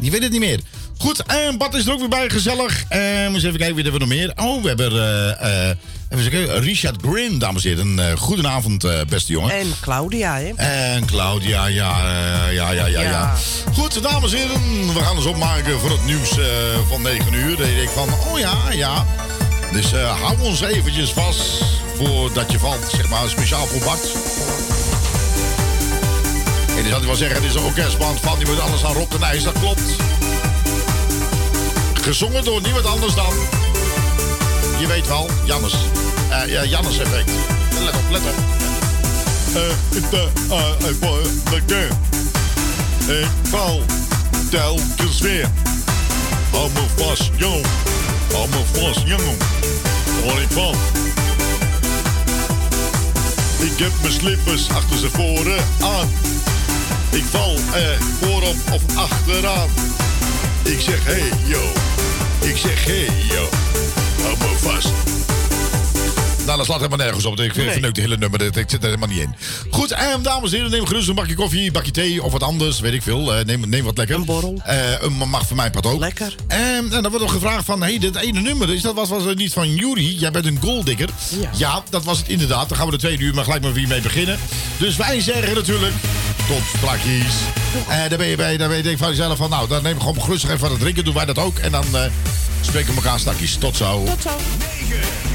die weet het niet meer. Goed, en Bart is er ook weer bij, gezellig. Eh, eens even kijken wie hebben we nog meer. Oh, we hebben eh, even Richard Grin, dames en heren. Een goedenavond, beste jongen. En Claudia, hè? En Claudia, ja, ja, ja, ja, ja. Goed, dames en heren, we gaan ons opmaken voor het nieuws van 9 uur. Dan denk ik van, oh ja, ja. Dus eh, hou ons eventjes vast voordat je valt, zeg maar, speciaal voor Bart. En die zal wel zeggen, het is een orkestband van, moet alles aan Rob de Nijs, dat klopt. Gezongen door niemand anders dan, je weet wel, Jannes. Eh ja, Jannes effect. Let op, let op. Eh, ik, val telkens weer. Hou me vast, jongen. Hou vast, jongen. Waar ik val. Ik heb mijn slippers achter ze voren aan. Ik val er voorop of achteraan. Ik zeg hey yo. Ik zeg hey yo. Hou me vast. Nou, dat slaat helemaal nergens op. Ik Nee. verneuk de hele nummer. Ik zit er helemaal niet in. Goed, en dames en heren, neem gerust een bakje koffie, een bakje thee of wat anders. Weet ik veel. Eh, neem, neem wat lekker. Een borrel. Eh, een mag voor mij part ook. Lekker. En, en dan wordt nog gevraagd van, hey, dit ene nummer, is dat was, was het niet van Jury? Jij bent een goaldigger. Ja. dat was het inderdaad. Dan gaan we de tweede uur maar gelijk maar weer mee beginnen. Dus wij zeggen natuurlijk, tot straks. En dan ben je bij, dan weet ik van jezelf van, nou, dan neem ik gewoon gerustig even wat drinken. Doen wij dat ook. En dan eh, spreken we elkaar straks. Tot zo. Tot zo. 8,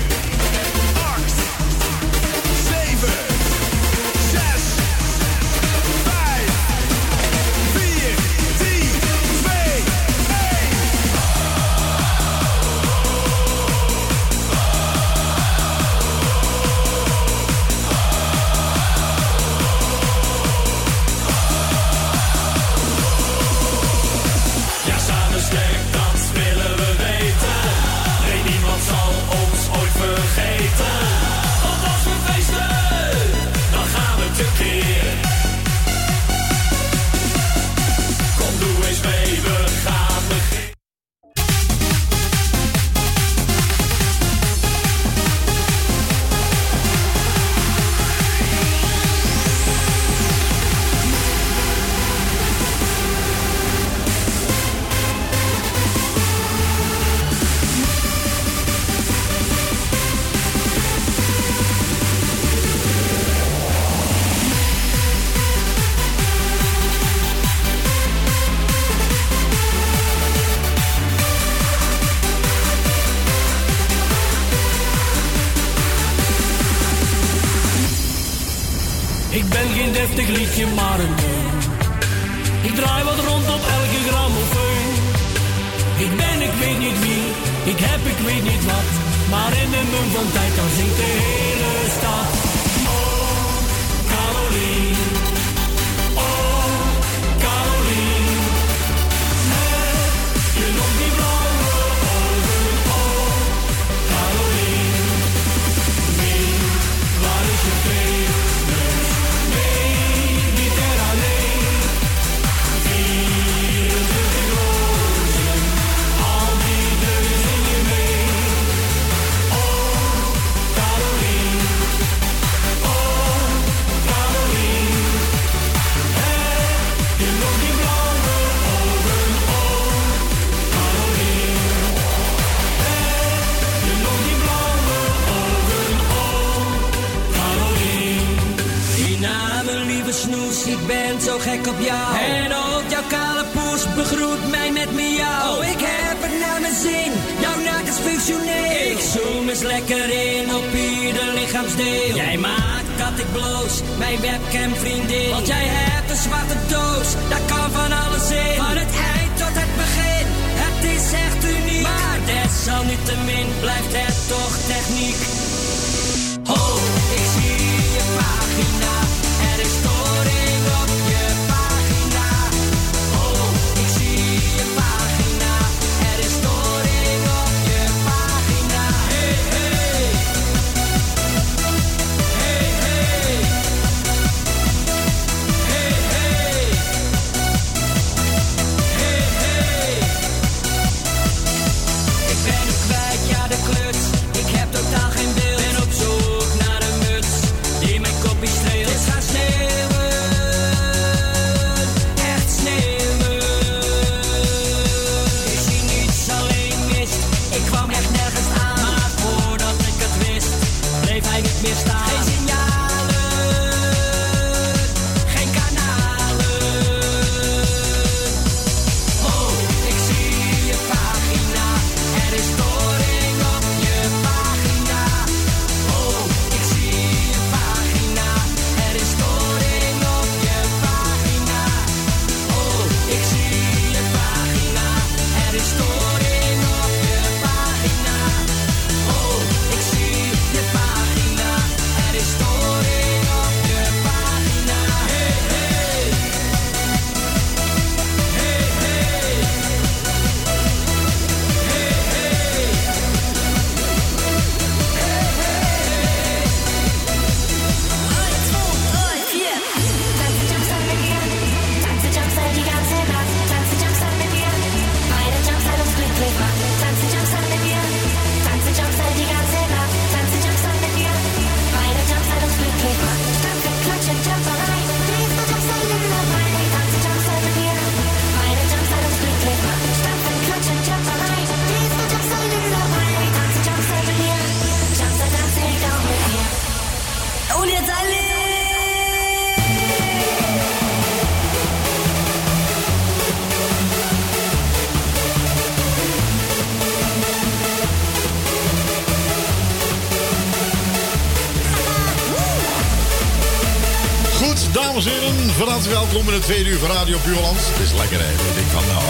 Radio Puurland. Het is lekker, hè? Ik denk van, nou...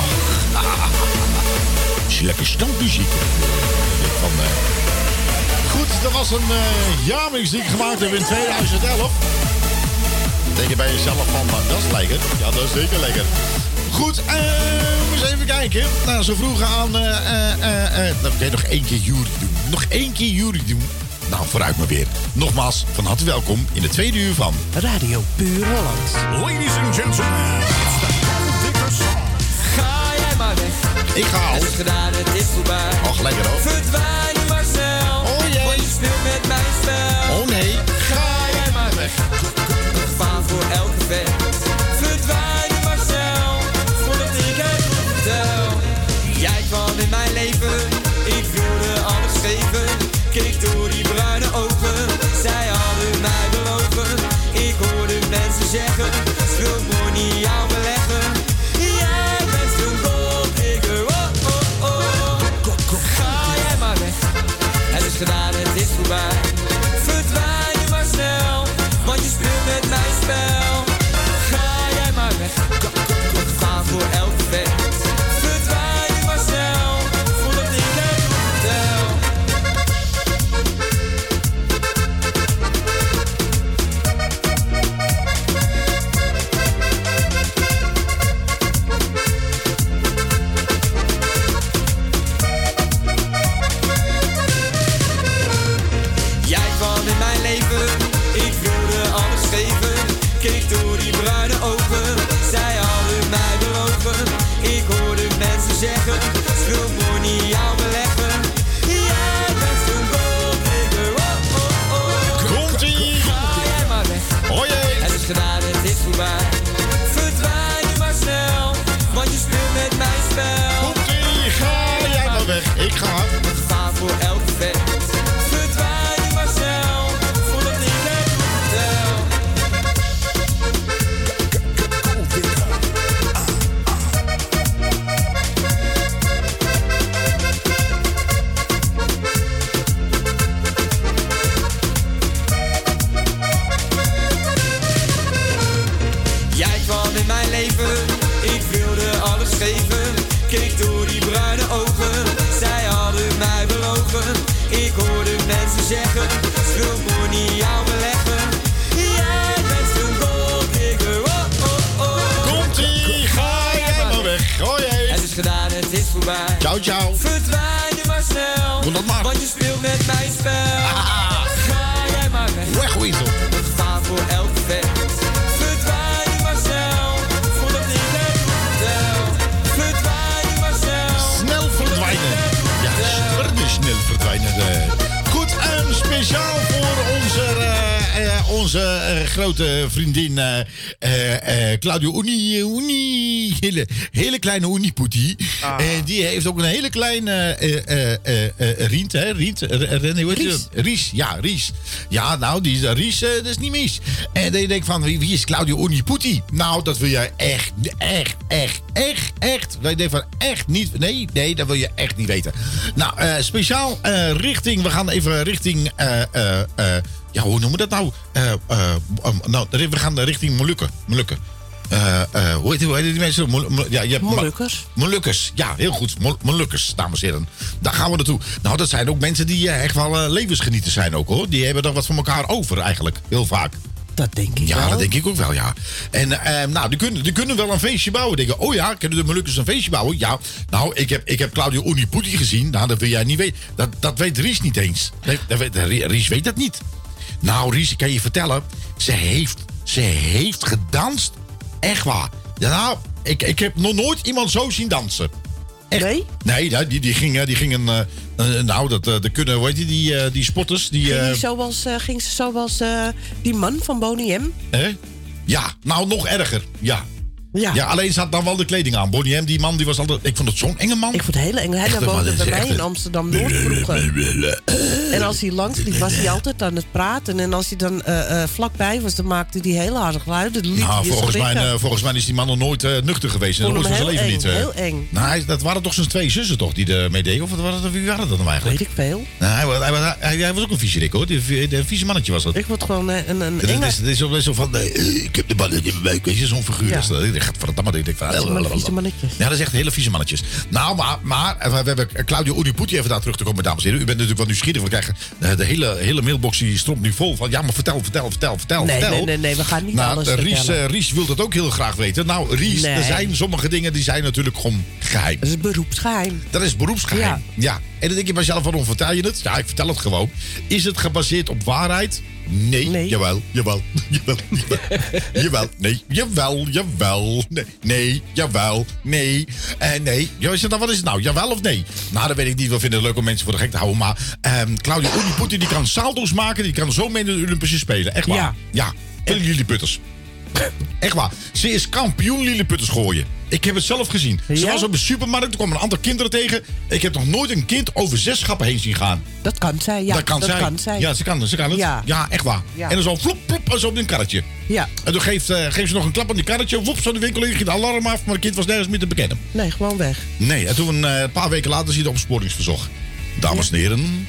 Is lekker stampmuziek. Ik denk van, eh, Goed, dat was een eh ik gemaakt in 2011. Dan denk je bij jezelf van, nou, dat is lekker. Ja, dat is zeker lekker. Goed, eh, we eens even kijken. Nou, ze vroegen aan... eh eh eh eh, nou, kun je nog één keer jury doen? Nog één keer jury doen? Nou, vooruit maar weer. Nogmaals, van harte welkom in het tweede uur van... Radio Puur Holland. Ladies and gentlemen, it's the. Ga jij maar weg. Ik ga al. Het is gedaan, het is voorbij. Och, lekker hoor. Verdwijn maar snel. Oh jee. Want je speelt met mijn spel. Oh nee. Ga jij maar weg. Gedaan, het is voorbij. Ciao, ciao. Verdwijn nu maar snel, Doe dat maar. want je speelt met mijn spel. Ga jij maar weg. Wegwezel. Een gevaar voor elke vent. Verdwijn nu maar snel, voordat ik het vertel. Verdwijn nu maar snel. Snel verdwijnen. Ja, spurden snel verdwijnen. eh. Goed, en speciaal voor onze, eh, eh, onze grote vriendin eh, Claudio Uni, Uni, hele, hele kleine Uniputi. Eh, die heeft ook een hele kleine eh, Rient, hè? Die Ries. Ries, ja, Ries. Ja, nou, die is- Ries, dat is niet mis. En dan denk je van, wie, wie is Claudio Uniputi? Nou, dat wil jij echt, echt, echt, echt, echt. Wij denken van echt niet. Nee, nee, dat wil je echt niet weten. Nou, speciaal richting, we gaan even richting, ja, hoe noemen we dat nou? Eh, eh, um, nou, we gaan richting Molukken. Molukken. Eh, eh, hoe, heet, hoe heet die mensen? Mol- Mol- ja, je hebt Ma- Molukkers. Molukkers, ja, heel goed. Mol- Molukkers, dames en heren. Daar gaan we naartoe. Nou, dat zijn ook mensen die eh, echt wel levensgenieters zijn ook, hoor. Die hebben er wat van elkaar over, eigenlijk. Heel vaak. Dat denk ik Ja, wel. dat denk ik ook wel, ja. En eh, nou, die kunnen, die kunnen wel een feestje bouwen. Denken, oh ja, kunnen de Molukkers een feestje bouwen? Ja. Nou, ik heb, ik heb Claudio Uniputi gezien. Nou, dat wil jij niet weten. Dat, dat weet Ries niet eens. Dat weet, Ries weet dat niet. Nou, Ries, ik kan je vertellen. Ze heeft, ze heeft gedanst. Echt waar. Ja, nou, ik, ik heb nog nooit iemand zo zien dansen. Echt. Nee? Nee, die, die gingen, die gingen eh, eh, nou, dat, eh, dat kunnen, hoe heet die, die, die spotters, die... Ging, die zoals, ging ze zoals die man van Boney M? Hè? Ja, nou nog erger. Ja. Ja. alleen ze had dan wel de kleding aan. Bonnie M, die man, die was altijd... Ik vond het zo'n enge man. Ik vond het heel eng. Hij woonde dat bij mij in een- Amsterdam-Noord vroeger. En als hij langs liep, was hij altijd aan het praten. En als hij dan eh, eh, vlakbij was, dan maakte hij heel harde geluiden. Nou, volgens mij, eh, volgens mij is die man nog nooit nuchter geweest. En van hem zijn leven eng, niet. eh. heel eng. Nou, hij- dat waren toch zijn twee zussen toch die ermee deden? Of wat waren dat, wie waren dat dan eigenlijk? Weet ik veel. Nou, hij, hij, wa- hij, hij was ook een hoor. Die, die, die vieze mannetje was dat. Ik word gewoon een, een Het is, enge... het is, zo, zo van, ik heb de ballen in mijn buik. Weet je, zo'n figuur. Ja. Is dat. Ik van... Vieze man- vieze mannetjes. Ja, dat is echt hele vieze mannetjes. Nou, maar, maar we hebben Claudio Uniputi even daar terug te komen, dames en heren. U bent natuurlijk wel nieuwsgierig. We krijgen de hele, hele mailbox die stroomt nu vol van... Ja, maar vertel, vertel, vertel, vertel, Nee, vertel. nee, nee, nee, we gaan niet nou, alles eh, Ries, eh, Ries wil dat ook heel graag weten. Nou, Ries, Nee. er zijn sommige dingen die zijn natuurlijk gewoon geheim. Dat is beroepsgeheim. Dat is beroepsgeheim. Ja. En dan denk je bij jezelf, waarom vertel je het? Ja, ik vertel het gewoon. Is het gebaseerd op waarheid? Nee. Jawel, jawel, jawel, jawel. jawel, nee, jawel, jawel. Nee, nee jawel, nee. En nee. Ja, dan, wat is het nou? Jawel of nee? Nou, dat weet ik niet. We vinden het leuk om mensen voor de gek te houden. Maar ehm Claudia Uniputi, die kan saldo's maken. Die kan zo mee in de Olympische Spelen. Echt waar. Ja. Ja. Veel Lilliputters. Echt waar. Ze is kampioen Lilliputters gooien. Ik heb het zelf gezien. Ze Ja? was op een supermarkt. Er kwamen een aantal kinderen tegen. Ik heb nog nooit een kind over zes schappen heen zien gaan. Dat kan zij, ja. dat kan zij. zij. Ja, ze kan, ze kan het. Ja, Ja. echt waar. Ja. En dan zo flop, en zo op een karretje. Ja. En toen geeft, eh, geeft ze nog een klap aan die karretje. Woep, zo de winkel in, ging het alarm af. Maar het kind was nergens meer te bekennen. Nee, gewoon weg. Nee, en toen eh, een paar weken later zie je de opsporingsverzocht. Dames en heren,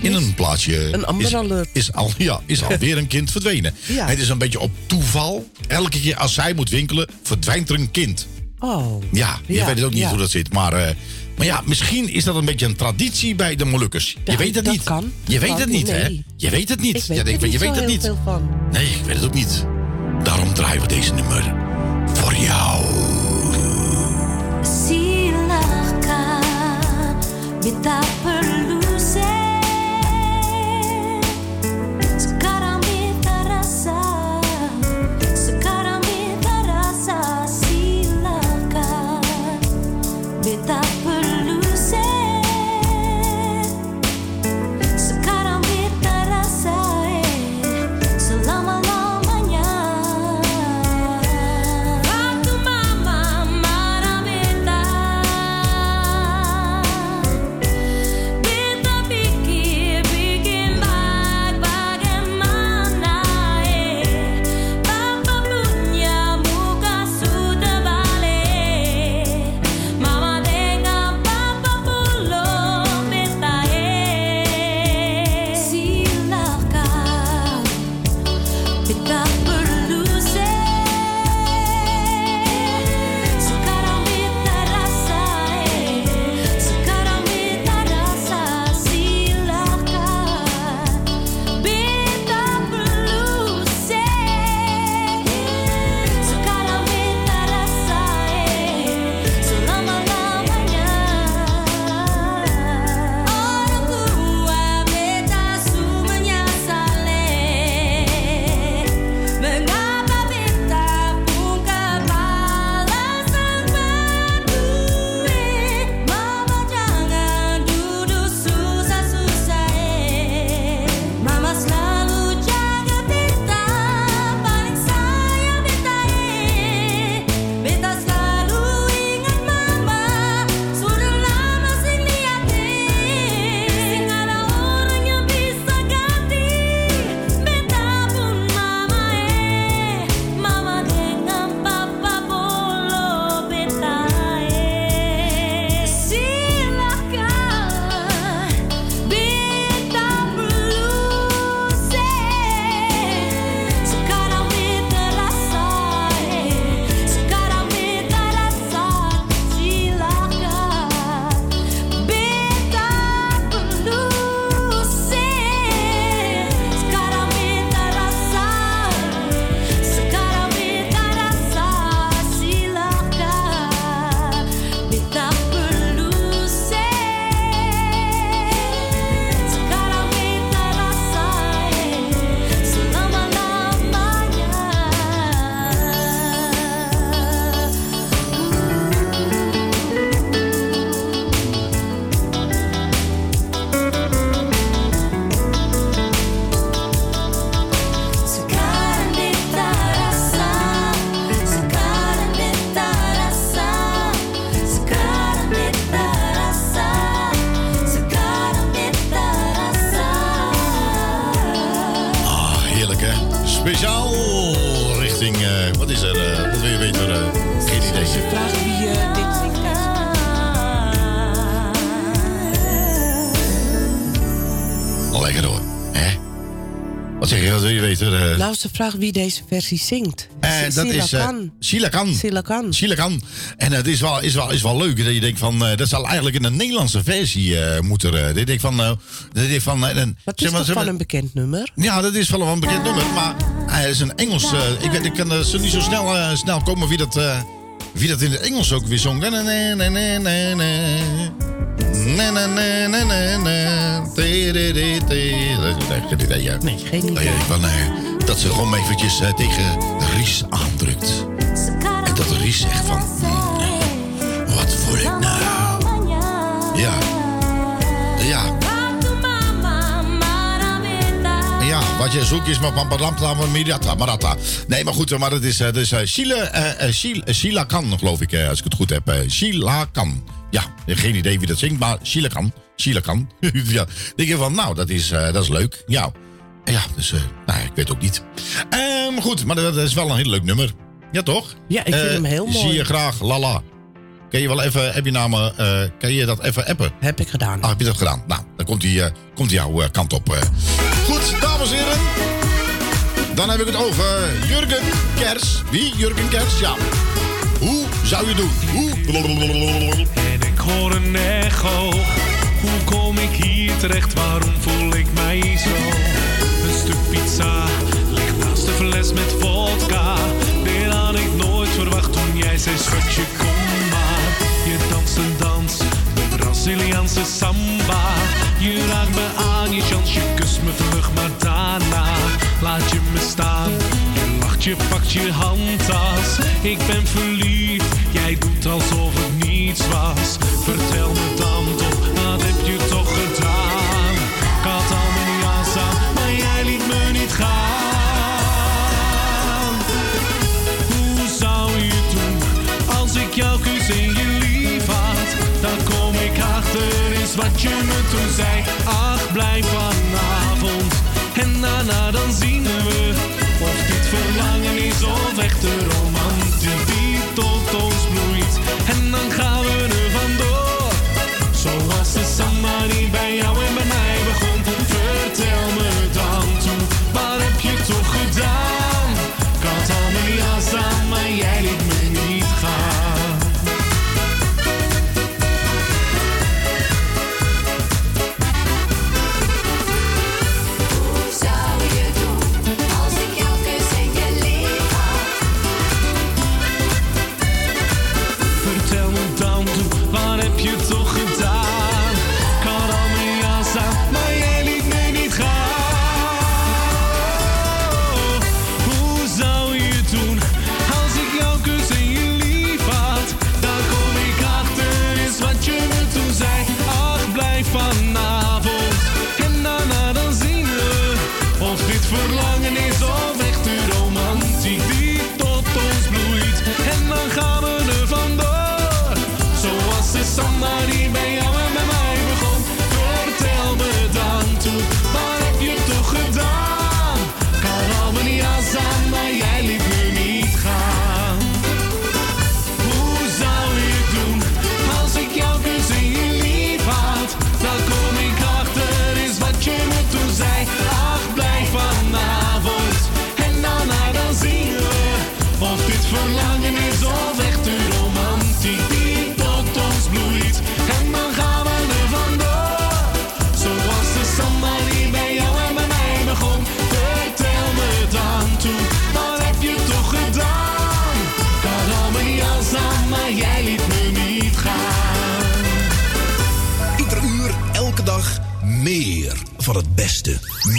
in een plaatsje Een Amber is, Alert. is, al, ja, is alweer een kind verdwenen. Ja. Het is een beetje op toeval. Elke keer als zij moet winkelen, verdwijnt er een kind. Oh. Ja, je Ja, weet het ook niet ja. hoe dat zit. Maar, eh, maar ja, misschien is dat een beetje een traditie bij de Molukkers. Je weet het dat niet. kan. Je weet het niet, hè? Je weet het niet. Ik weet Ja, denk, niet je zo weet het heel niet. veel van. Nee, ik weet het ook niet. Daarom draaien we deze nummer voor jou. Perlu Lekker hoor. Hè? Wat zeg je? Wat wil je weten? eh? Nou, ze vragen wie deze versie zingt. Eh, dat is Sila eh, Khan. Sila Khan. Sila Khan. Sila Khan. En het is, wel, is, wel, is wel leuk dat je denkt van... eh, dat zal eigenlijk in een Nederlandse versie moeten... dat je denkt van... dat je denkt van een, Wat zeg is toch van een bekend nummer? Ja, dat is wel een bekend nummer. Maar hij is een Engels... ik, weet, ik kan zo niet zo snel, snel komen wie dat, wie dat in het Engels ook weer zong. Nee, nee, nee, nee, nee, tee. Dat is echt geen idee, ja. Nee, geen idee. Van, eh, dat ze gewoon eventjes eh, tegen Ries aandrukt. En dat Ries zegt van... wat voel ik nou? Ja. Ja. Ja, wat je zoekt is maar pamparampa, mirata, marata. Nee, maar goed, maar het is, eh, dus, Sheila, eh, Sheila, eh, Sheila Khan, geloof ik, als ik het goed heb. Sheila. Ja, geen idee wie dat zingt, maar Sheila Khan. Sheila Khan. ja, denk je van, nou, dat is, eh, dat is leuk. Ja, ja dus, eh, nou, ik weet ook niet. Ehm, goed, maar dat, is wel een heel leuk nummer. Ja, toch? Ja, ik vind Eh, hem heel mooi. Zie je graag, lala. Kun je wel even, heb je namen, kan je dat even appen? Heb ik gedaan. Ah, heb je dat gedaan? Nou, dan komt hij, komt jouw kant op. Goed, dames en heren. Dan heb ik het over Jurgen Kers. Wie? Jurgen Kers? Ja. Hoe zou je doen? Hoe? En ik hoor een echo. Hoe kom ik hier terecht? Waarom voel ik mij zo? Een stuk pizza ligt naast de fles met vodka. Dit had ik nooit verwacht toen jij zei: Schatje, kom maar. Je danst een dans, de Braziliaanse samba. Je raakt me aan, je chance, je kust me vlug, maar daarna laat je me staan. Je pakt je handtas. Ik ben verliefd, jij doet alsof het niets was. Vertel me dan toch, wat heb je toch gedaan? Ik had al mijn jas aan, maar jij liet me niet gaan. Hoe zou je doen als ik jou kus en je lief had? Dan kom ik achter is wat je me toen zei.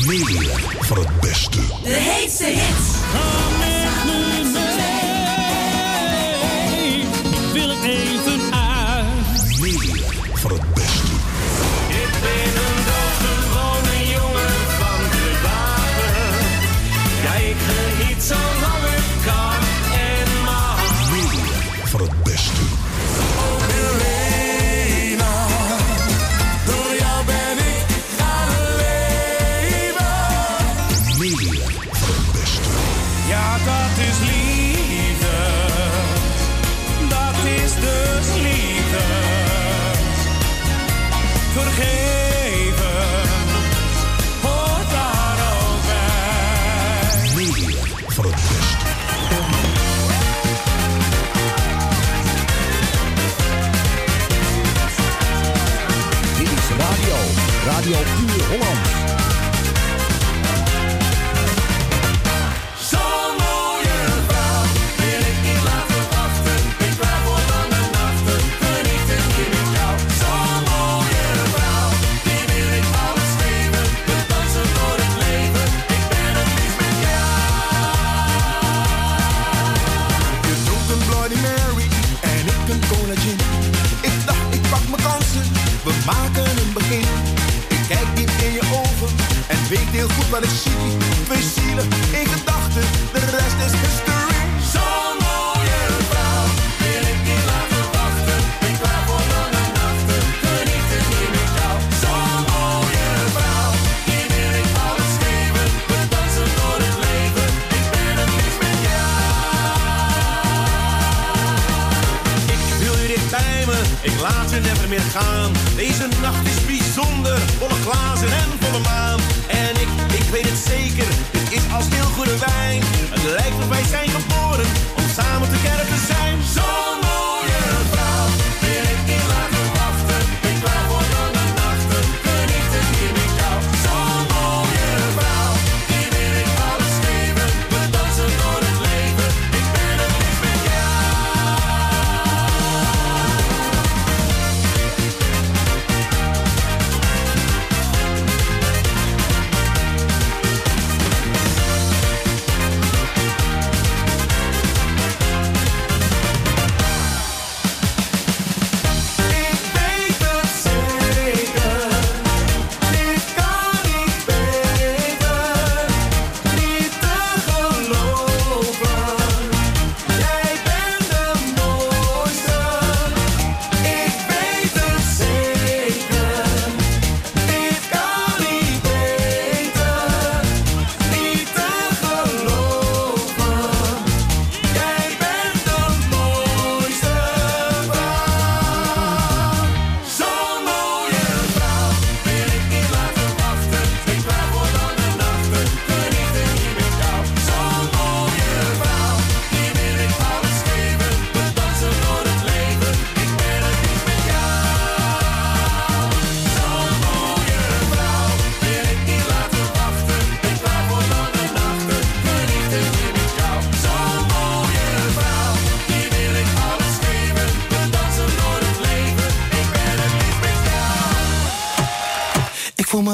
Meer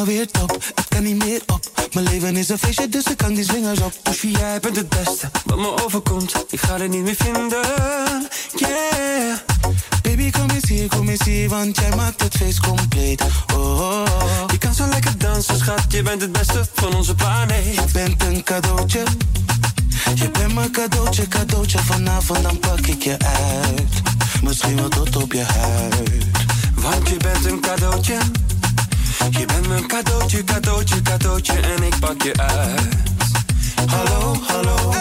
Ik kan niet meer op. Mijn leven is een feestje, dus ik kan die zwingers op. Dus jij bent het beste. Wat me overkomt, ik ga het niet meer vinden. Yeah. Baby, kom eens hier, kom eens hier, want jij maakt het feest compleet. Oh, oh, Je kan zo lekker dansen, schat, je bent het beste van onze planeet. Je bent een cadeautje. Je bent mijn cadeautje, cadeautje. Vanavond dan pak ik je uit. Misschien wel tot op je huid. Want je bent een cadeautje. Je bent mijn cadeautje, cadeautje, cadeautje en ik pak je uit. Hallo, hallo.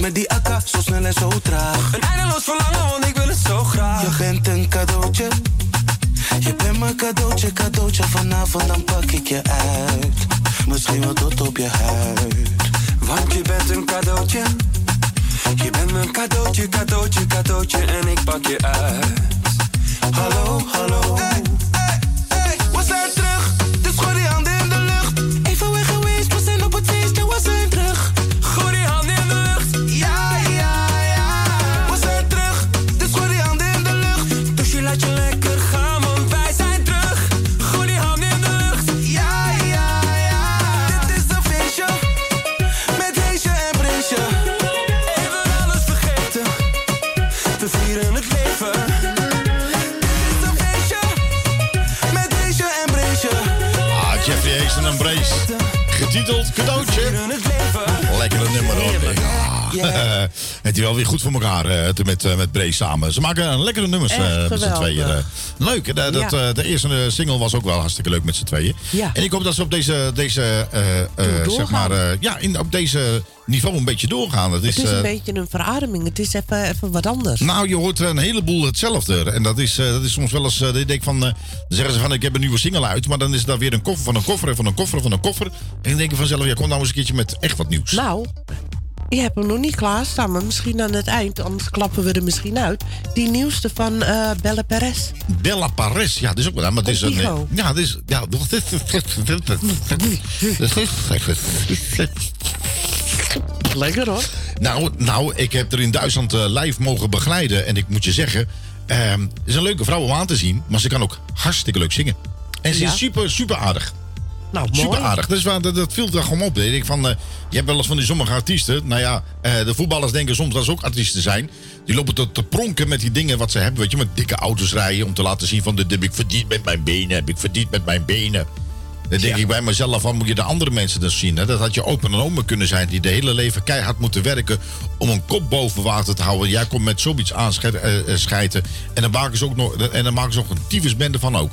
met die akka, zo snel en zo traag. Een eindeloos verlangen, want ik wil het zo graag. Je bent een cadeautje, je bent mijn cadeautje, cadeautje. Vanavond dan pak ik je uit, misschien wel tot op je huid. Want je bent een cadeautje, je bent mijn cadeautje, cadeautje, cadeautje. En ik pak je uit. Hallo, hallo. Getiteld cadeautje. Lekkere nummer hoor. Ja. Is wel weer goed voor elkaar te- met, eh, met Brace samen. Ze maken een lekkere nummers Echt eh, met z'n tweeën. Leuk. dat, Ja. de eerste single was ook wel hartstikke leuk met z'n tweeën. Ja. En ik hoop dat ze op deze, deze zeg maar, ja, in, op deze niveau een beetje doorgaan. Het is, Het is een beetje een verademing. Het is even, even wat anders. nou, je hoort een heleboel hetzelfde. En dat is, dat is soms wel eens. ik denk van, dan zeggen ze van ik heb een nieuwe single uit. Maar dan is daar weer een koffer van een koffer en van een koffer van een koffer. En dan denk je vanzelf, ja, kom nou eens een keertje met echt wat nieuws. Nou, je hebt hem nog niet klaarstaan, maar misschien aan het eind, anders klappen we er misschien uit. Die nieuwste van eh Belle Perez. Bella Paris, ja, dat is ook wel. Maar het is een. Ja, het is. Ja, dat is. Lekker hoor. Nou, nou, ik heb er in Duitsland eh, live mogen begeleiden. En ik moet je zeggen, ehm, het is een leuke vrouw om aan te zien. Maar ze kan ook hartstikke leuk zingen. En ze Ja? is super, super aardig. Nou, Super aardig. Waar, dat, dat viel er gewoon op. Ik van, eh, je hebt wel eens van die sommige artiesten. Nou ja, eh, de voetballers denken soms dat ze ook artiesten zijn. Die lopen te, te pronken met die dingen wat ze hebben. Weet je, met dikke auto's rijden. Om te laten zien van, dit heb ik verdiend met mijn benen. Heb ik verdiend met mijn benen. Dan denk ik bij mezelf van, moet je de andere mensen dus zien. Hè? Dat had je opa en oma kunnen zijn. Die de hele leven keihard moeten werken. Om een kop boven water te houden. Jij komt met zoiets aanschijten. En dan maken ze ook nog, en dan maken ze ook een tyfusbende van ook.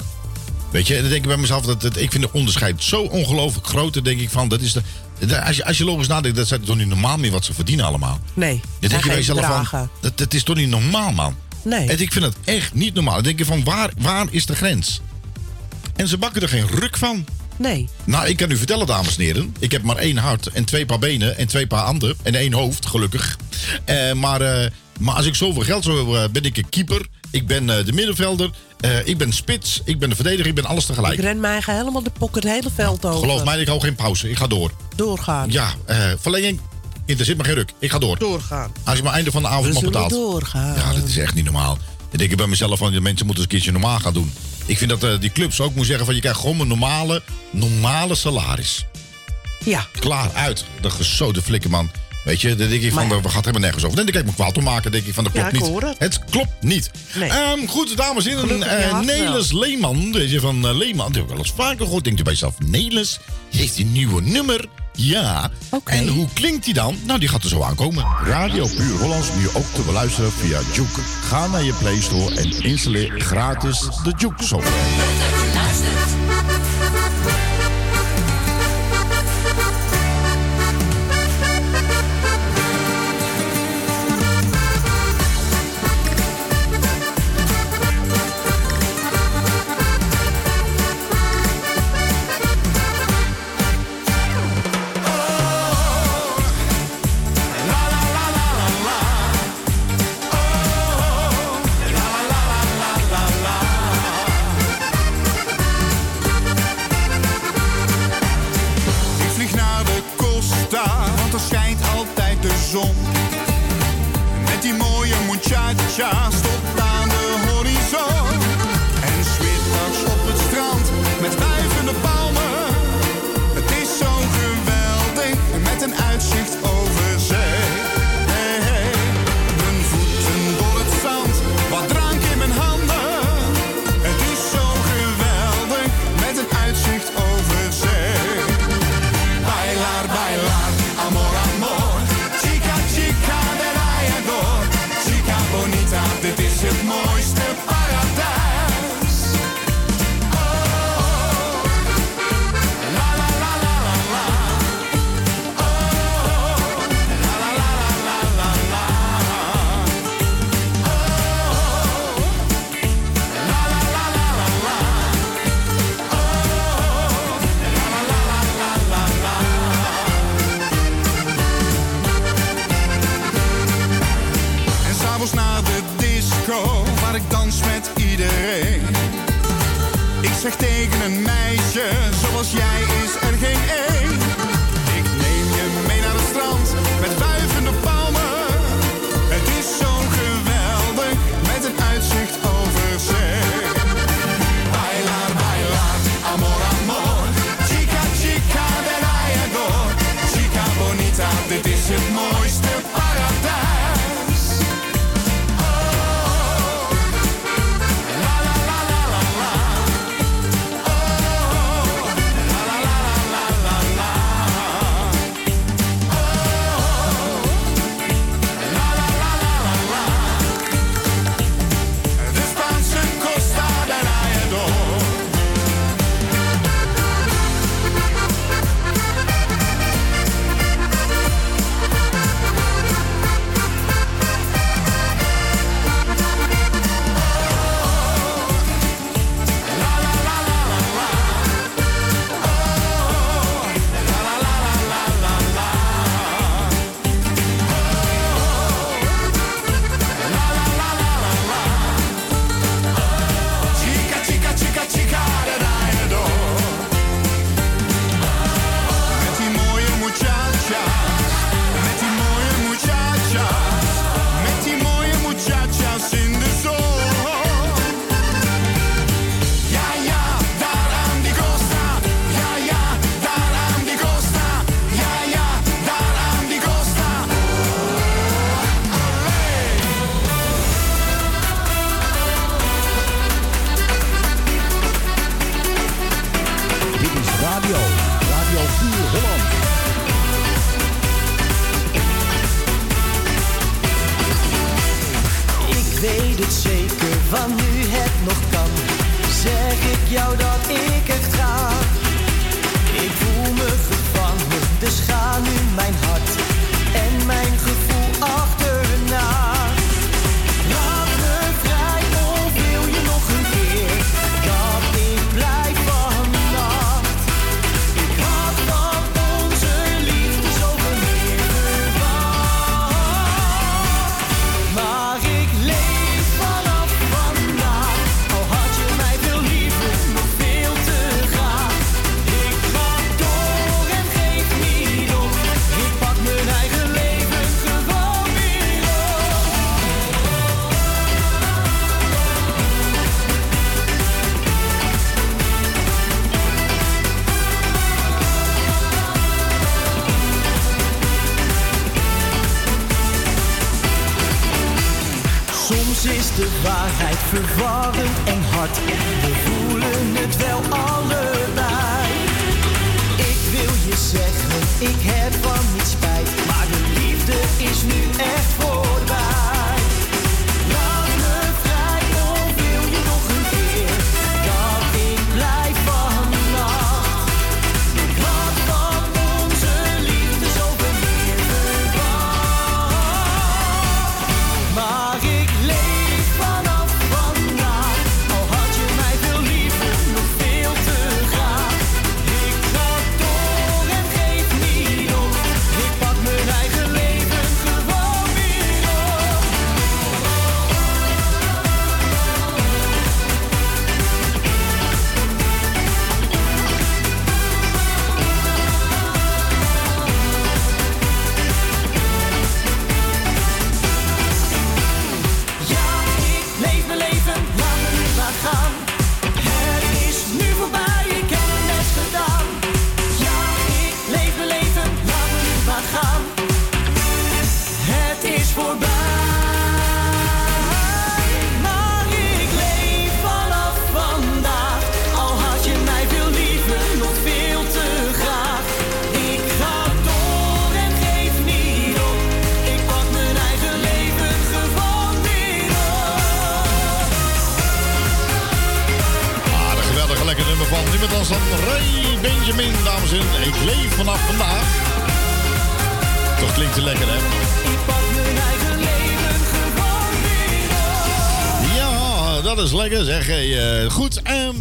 Weet je, en dan denk ik bij mezelf, dat, dat, ik vind de onderscheid zo ongelooflijk groot. Dan denk ik van, dat is de, als, je, als je logisch nadenkt, dat is toch niet normaal meer wat ze verdienen allemaal. Nee, Dan zijn denk je bij jezelf van, dat, dat is toch niet normaal, man. Nee. En ik vind het echt niet normaal. Dan denk je van, waar, waar is de grens? En ze bakken er geen ruk van. Nee. Nou, ik kan u vertellen, dames en heren. Ik heb maar één hart en twee paar benen en twee paar handen. En één hoofd, gelukkig. Eh, maar, eh, maar als ik zoveel geld zou hebben, eh, ben ik een keeper. Ik ben eh, de middenvelder. eh, ik ben spits. Ik ben de verdediger. Ik ben alles tegelijk. Ik ren mij helemaal de pocket het hele veld over. Geloof mij, ik hou geen pauze. Ik ga door. Doorgaan. Ja, eh verlenging. Interesseert me geen ruk. Ik ga door. Doorgaan. Als je maar einde van de avond maar betaalt. doorgaan. Ja, dat is echt niet normaal. Dan denk ik bij mezelf van, de mensen moeten eens een keertje normaal gaan doen. Ik vind dat die clubs ook moeten zeggen van, je krijgt gewoon een normale, normale salaris. Ja. Klaar, uit. De gesode flikker, man. Weet je, dan denk ik van, Maar- we gaan het helemaal nergens over. Dan denk ik, ik me kwaad om maken. Denk ik van, dat Ja, klopt ik niet. hoor het. Het klopt niet. Nee. Ehm, goed, dames en heren. Je wel. Nelis Leeman. Deze van eh, Leeman. Die heb ik wel eens vaker gehoord. Denkt u bij jezelf, Nelis heeft een nieuwe nummer? Ja. En hoe klinkt die dan? Nou, die gaat er zo aankomen. Radio Puur Hollands nu ook te beluisteren via Juke. Ga naar je Play Store en installeer gratis de Juke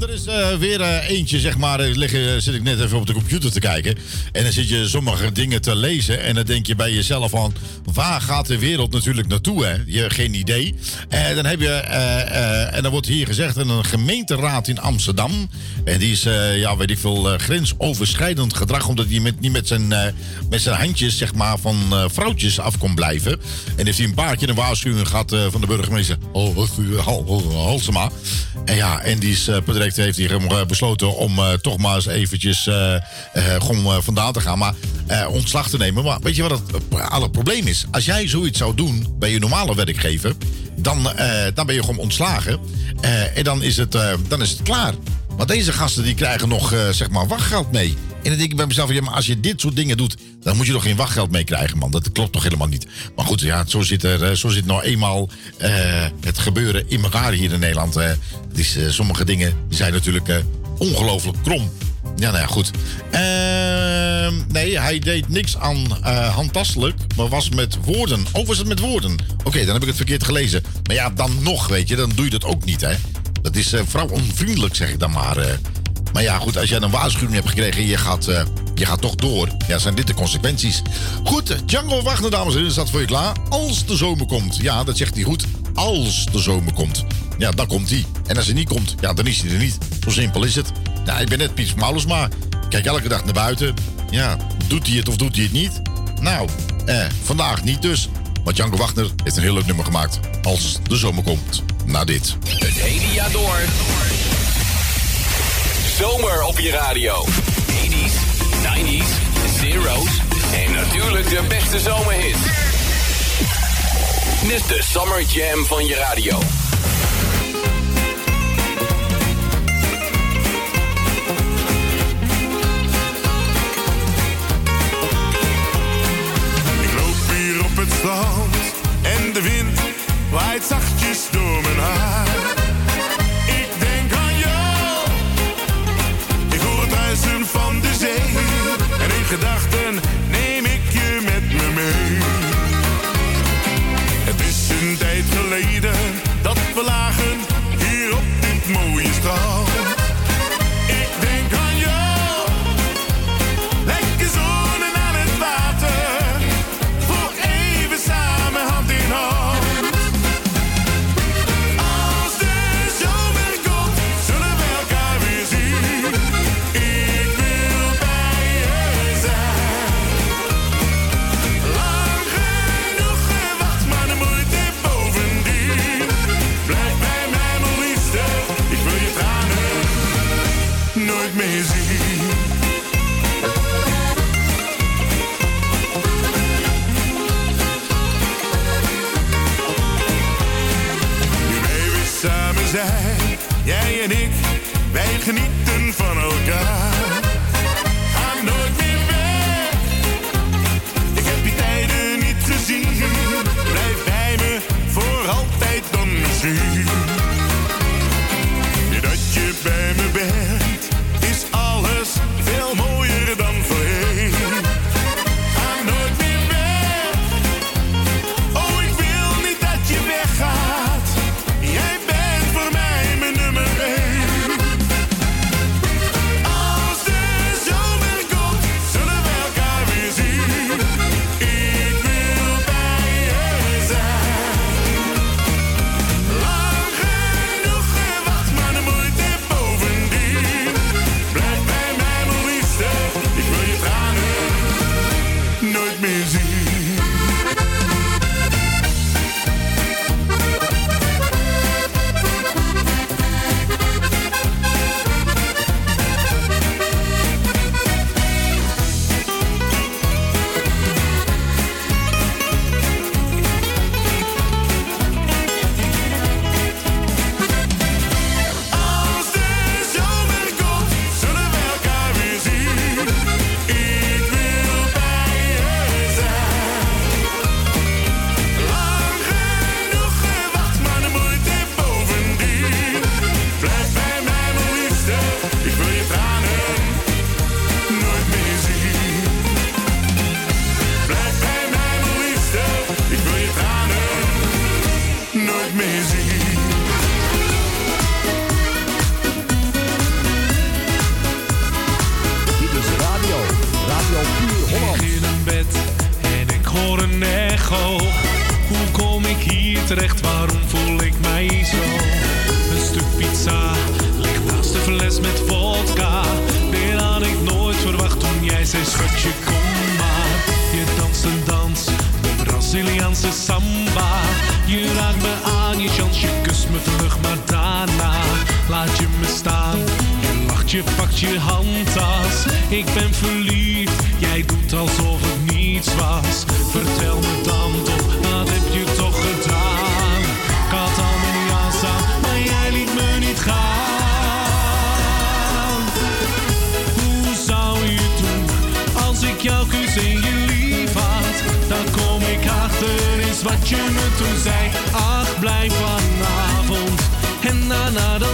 er is eh, weer eh, eentje, zeg maar. eh, liggen, zit ik net even op de computer te kijken. En dan zit je sommige dingen te lezen. En dan denk je bij jezelf van... Waar gaat de wereld natuurlijk naartoe, hè? Je hebt geen idee. En dan heb je... en dan wordt hier gezegd... een gemeenteraad in Amsterdam. En die is, ja, weet ik veel... grensoverschrijdend gedrag. Omdat hij met, niet met zijn, met zijn handjes, zeg maar... van vrouwtjes af kon blijven. En heeft hij een paar keer een waarschuwing gehad... eh, van de burgemeester. Oh, Halsema. En ja, en die is, heeft hij eh, besloten om eh, toch maar eens eventjes gewoon eh, vandaan te gaan. Maar ontslag te nemen. Maar weet je wat het alle probleem is? Als jij zoiets zou doen bij je normale werkgever, dan, dan ben je gewoon ontslagen. En dan is, het, dan is het klaar. Maar deze gasten die krijgen nog zeg maar wachtgeld mee. En dan denk ik bij mezelf, ja, maar als je dit soort dingen doet, dan moet je toch geen wachtgeld mee krijgen, man. Dat klopt toch helemaal niet. Maar goed, ja, zo zit, er, eh, zo zit nou eenmaal eh, het gebeuren in elkaar hier in Nederland. eh. Is, sommige dingen zijn natuurlijk ongelooflijk krom. Ja, nou ja, goed. Ehm, nee, hij deed niks aan handtastelijk, maar was met woorden. Oh, was het met woorden? Oké, dan heb ik het verkeerd gelezen. Maar ja, dan nog, weet je, dan doe je dat ook niet, hè. Dat is vrouwonvriendelijk, zeg ik dan maar. Maar ja, goed, als jij een waarschuwing hebt gekregen en je gaat, eh, je gaat toch door. Ja, zijn dit de consequenties. Goed, Django Wagner, dames en heren, staat voor je klaar. Als de zomer komt. Ja, dat zegt hij goed. Als de zomer komt. Ja, dan komt hij. En als hij niet komt, ja, dan is hij er niet. Zo simpel is het. Ja, ik ben net Piet Paulusma. Ik Kijk elke dag naar buiten. Ja, doet hij het of doet hij het niet? Nou, eh, vandaag niet dus. Maar Django Wagner heeft een heel leuk nummer gemaakt. Als de zomer komt. Na dit. Het hele jaar door. Zomer op je radio. 80s, 90s, zeros en natuurlijk de beste zomerhits. Dit is de Summer Jam van je radio. En daarna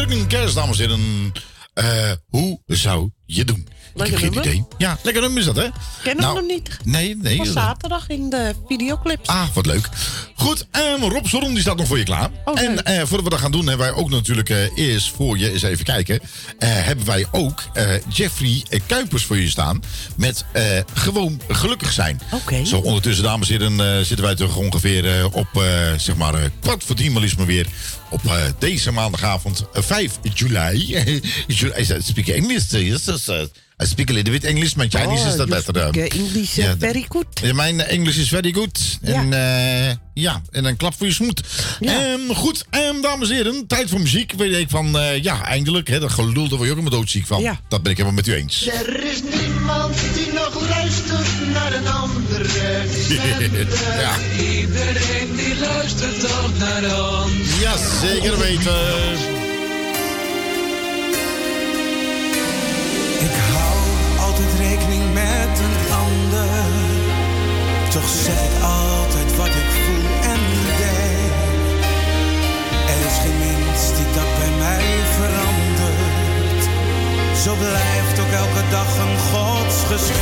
Jurgen Kers, dames en heren. Eh, hoe zou je doen. Lekker ik heb geen nummer. idee. Ja, lekker nummer is dat, hè? Ken Nou, hem nog niet. Nee, nee. Van zaterdag in de videoclips. Ah, wat leuk. Goed, ehm, Rob Zorn die staat nog voor je klaar. Oh, en eh, voordat we dat gaan doen, hebben wij ook natuurlijk eh, eerst voor je, eens even kijken, eh, hebben wij ook Jeffrey Kuipers voor je staan met gewoon gelukkig zijn. Oké. Zo ondertussen, dames en heren, zitten wij toch ongeveer op, zeg maar, kwart voor tien maar liefst maar weer op deze maandagavond eh, 5 juli. Juli- I speak English, yes, I speak a little bit English, my Chinese Oh, is that you better. speak, eh. eh, English, eh, Ja, very good. ja, mijn Engels is very good. En ja, ja en een klap voor je smoet. Ehm, goed, ehm, dames en heren, tijd voor muziek. Weet ik van, eh, ja, eindelijk. Hè, dat gelul, daar word je ook helemaal doodziek van. Dat ben ik helemaal met u eens. Er is niemand die nog luistert naar een andere zender. ja. Iedereen die luistert toch naar ons. ja, zeker weten. Met een ander. Toch zeg ik altijd wat ik voel en denk. Er is geen mens die dat bij mij verandert. Zo blijft ook elke dag een godsgeschenk.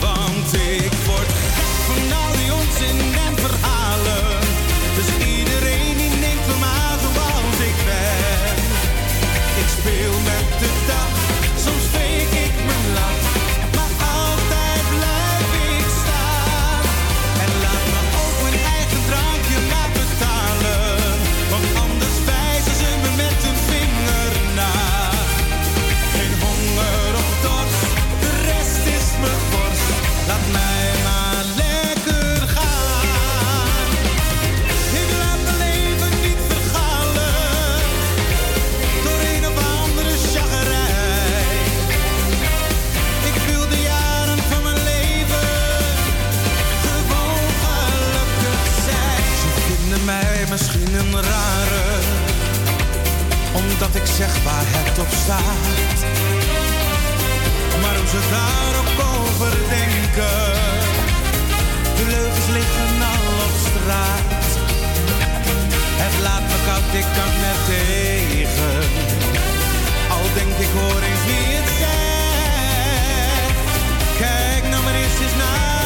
Want ik zeg waar het op staat. Maar hoe ze daar ook over denken, de leugens liggen al op straat. Het laat me koud, ik kan net tegen. Al denk ik hoor eens wie het zegt. Kijk nou maar eens eens naar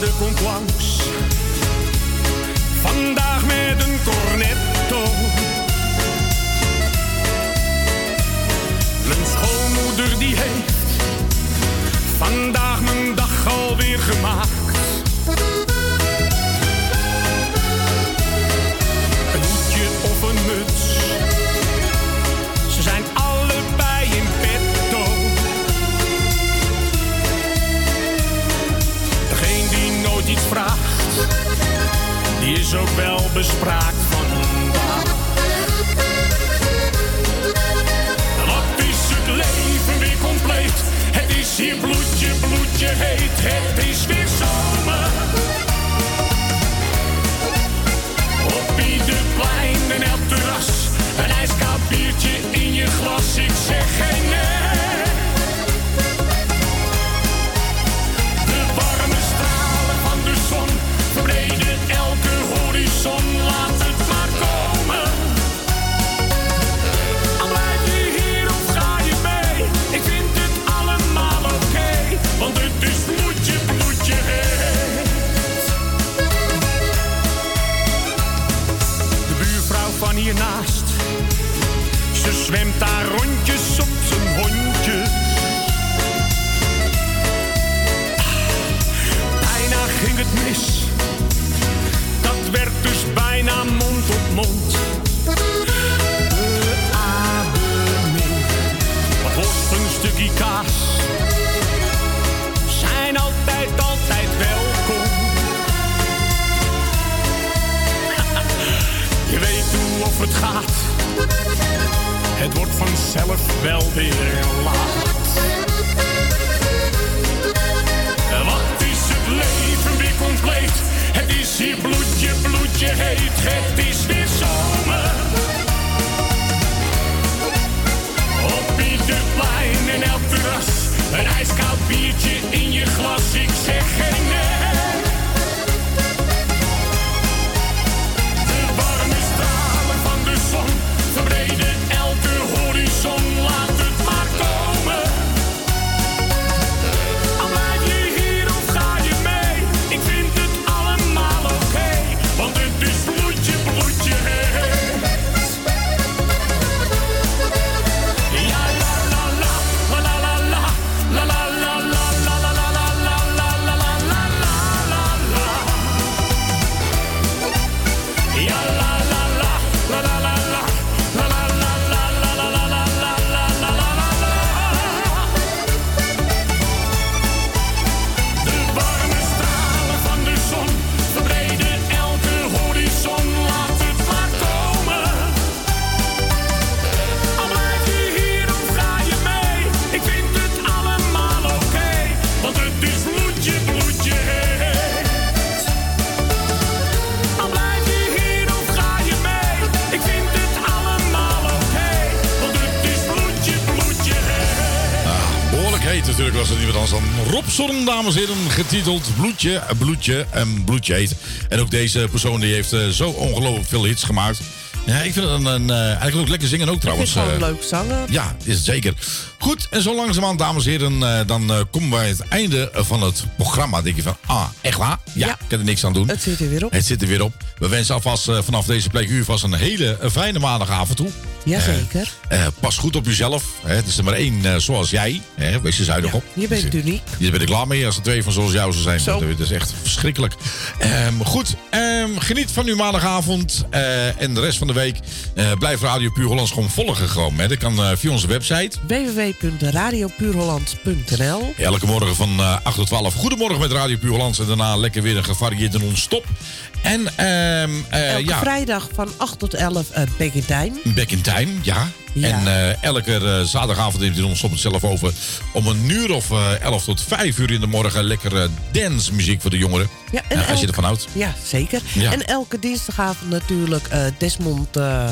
deurwaarde komt. Vandaag met een cornetto. Mijn schoonmoeder die heeft Vandaag mijn dag alweer gemaakt. Is ook wel bespraakt vandaag. Wat is het leven weer compleet? Het is hier bloedje, bloedje heet. Het is het mis, dat werd dus bijna mond op mond. Beademing, wat worst een stukje kaas. Zijn altijd, altijd welkom. Je weet hoe of het gaat. Het wordt vanzelf wel weer laat. Hier bloedje, bloedje heet. Het is weer zomer. Op ieder plein en elk terras. Een ijskoud biertje in je glas. Ik zeg geen nee. Dames en heren. Getiteld Bloedje, Bloedje en Bloedje heet. En ook deze persoon die heeft eh, zo ongelooflijk veel hits gemaakt. Ja, ik vind het een, een, eh, eigenlijk ook lekker zingen ook trouwens. het gewoon eh. leuk zanger. Ja, is het zeker. Goed, en zo langzamerhand, dames en heren, eh, dan eh, komen wij het einde van het programma. Denk je van, ah, echt waar? Ja, ik kan er niks aan doen. Het zit er weer op. Het zit er weer op. We wensen alvast eh, vanaf deze plek u vast een hele fijne maandagavond toe. Jazeker. Eh, pas goed op jezelf. Hè. Het is er maar één zoals jij. Hè. Wees er zuinig op. Je bent uniek. Hier ben ik klaar mee als er twee van zoals jou zou zijn. Zo. Dat is echt verschrikkelijk. Ehm, goed, ehm, geniet van uw maandagavond. en de rest van de week blijf Radio Puur Hollands gewoon volgen. Gewoon, hè. Dat kan via onze website. www.radiopuurholland.nl Elke morgen van eh 8 tot 12. Goedemorgen met Radio Puur. En daarna lekker weer een gevarieerde non-stop. En eh, Elke ja, vrijdag van 8 tot 11 uh, Back in Time. Back in Time, ja. Ja. En eh, elke eh, zaterdagavond neemt hij ons het zelf over. Om een uur of eh 11 tot 5 uur in de morgen lekker eh, dancemuziek voor de jongeren. Ja, Eh, als je elke- ervan houdt. Ja, zeker. Ja. En elke dinsdagavond natuurlijk eh, Desmond eh,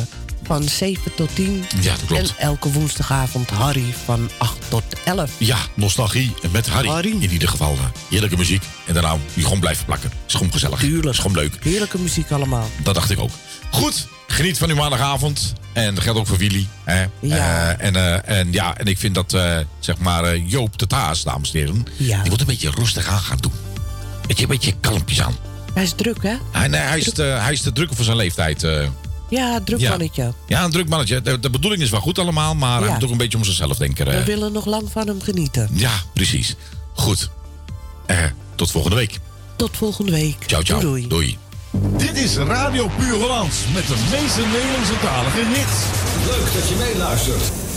van 7 tot 10. Ja, dat klopt. En elke woensdagavond Harry van 8 tot 11. Ja, nostalgie met Harry. In ieder geval. eh, heerlijke muziek. En daarna die gewoon blijven plakken. Is gewoon gezellig. Tuurlijk. Is gewoon leuk. Heerlijke muziek allemaal. Dat dacht ik ook. Goed, geniet van uw maandagavond. En dat geldt ook voor Willy. Hè? Ja. Eh, en, eh, en, ja, en ik vind dat, zeg maar, Joop de Taas, dames en heren... Ja. die moet een beetje rustig aan gaan doen. Beetje, een beetje kalmpjes aan. Hij is druk, hè? Hij, nee, hij, is te, hij is te druk voor zijn leeftijd. Ja, druk mannetje. Ja. een druk mannetje. De, bedoeling is wel goed allemaal, maar ja. hij moet een beetje om zichzelf denken. We eh. willen nog lang van hem genieten. Ja, precies. Goed. Eh, tot volgende week. Tot volgende week. Ciao, ciao. Doei. doei. Dit is Radio Puur Hollands met de meeste Nederlandse talige hits. Leuk dat je meeluistert.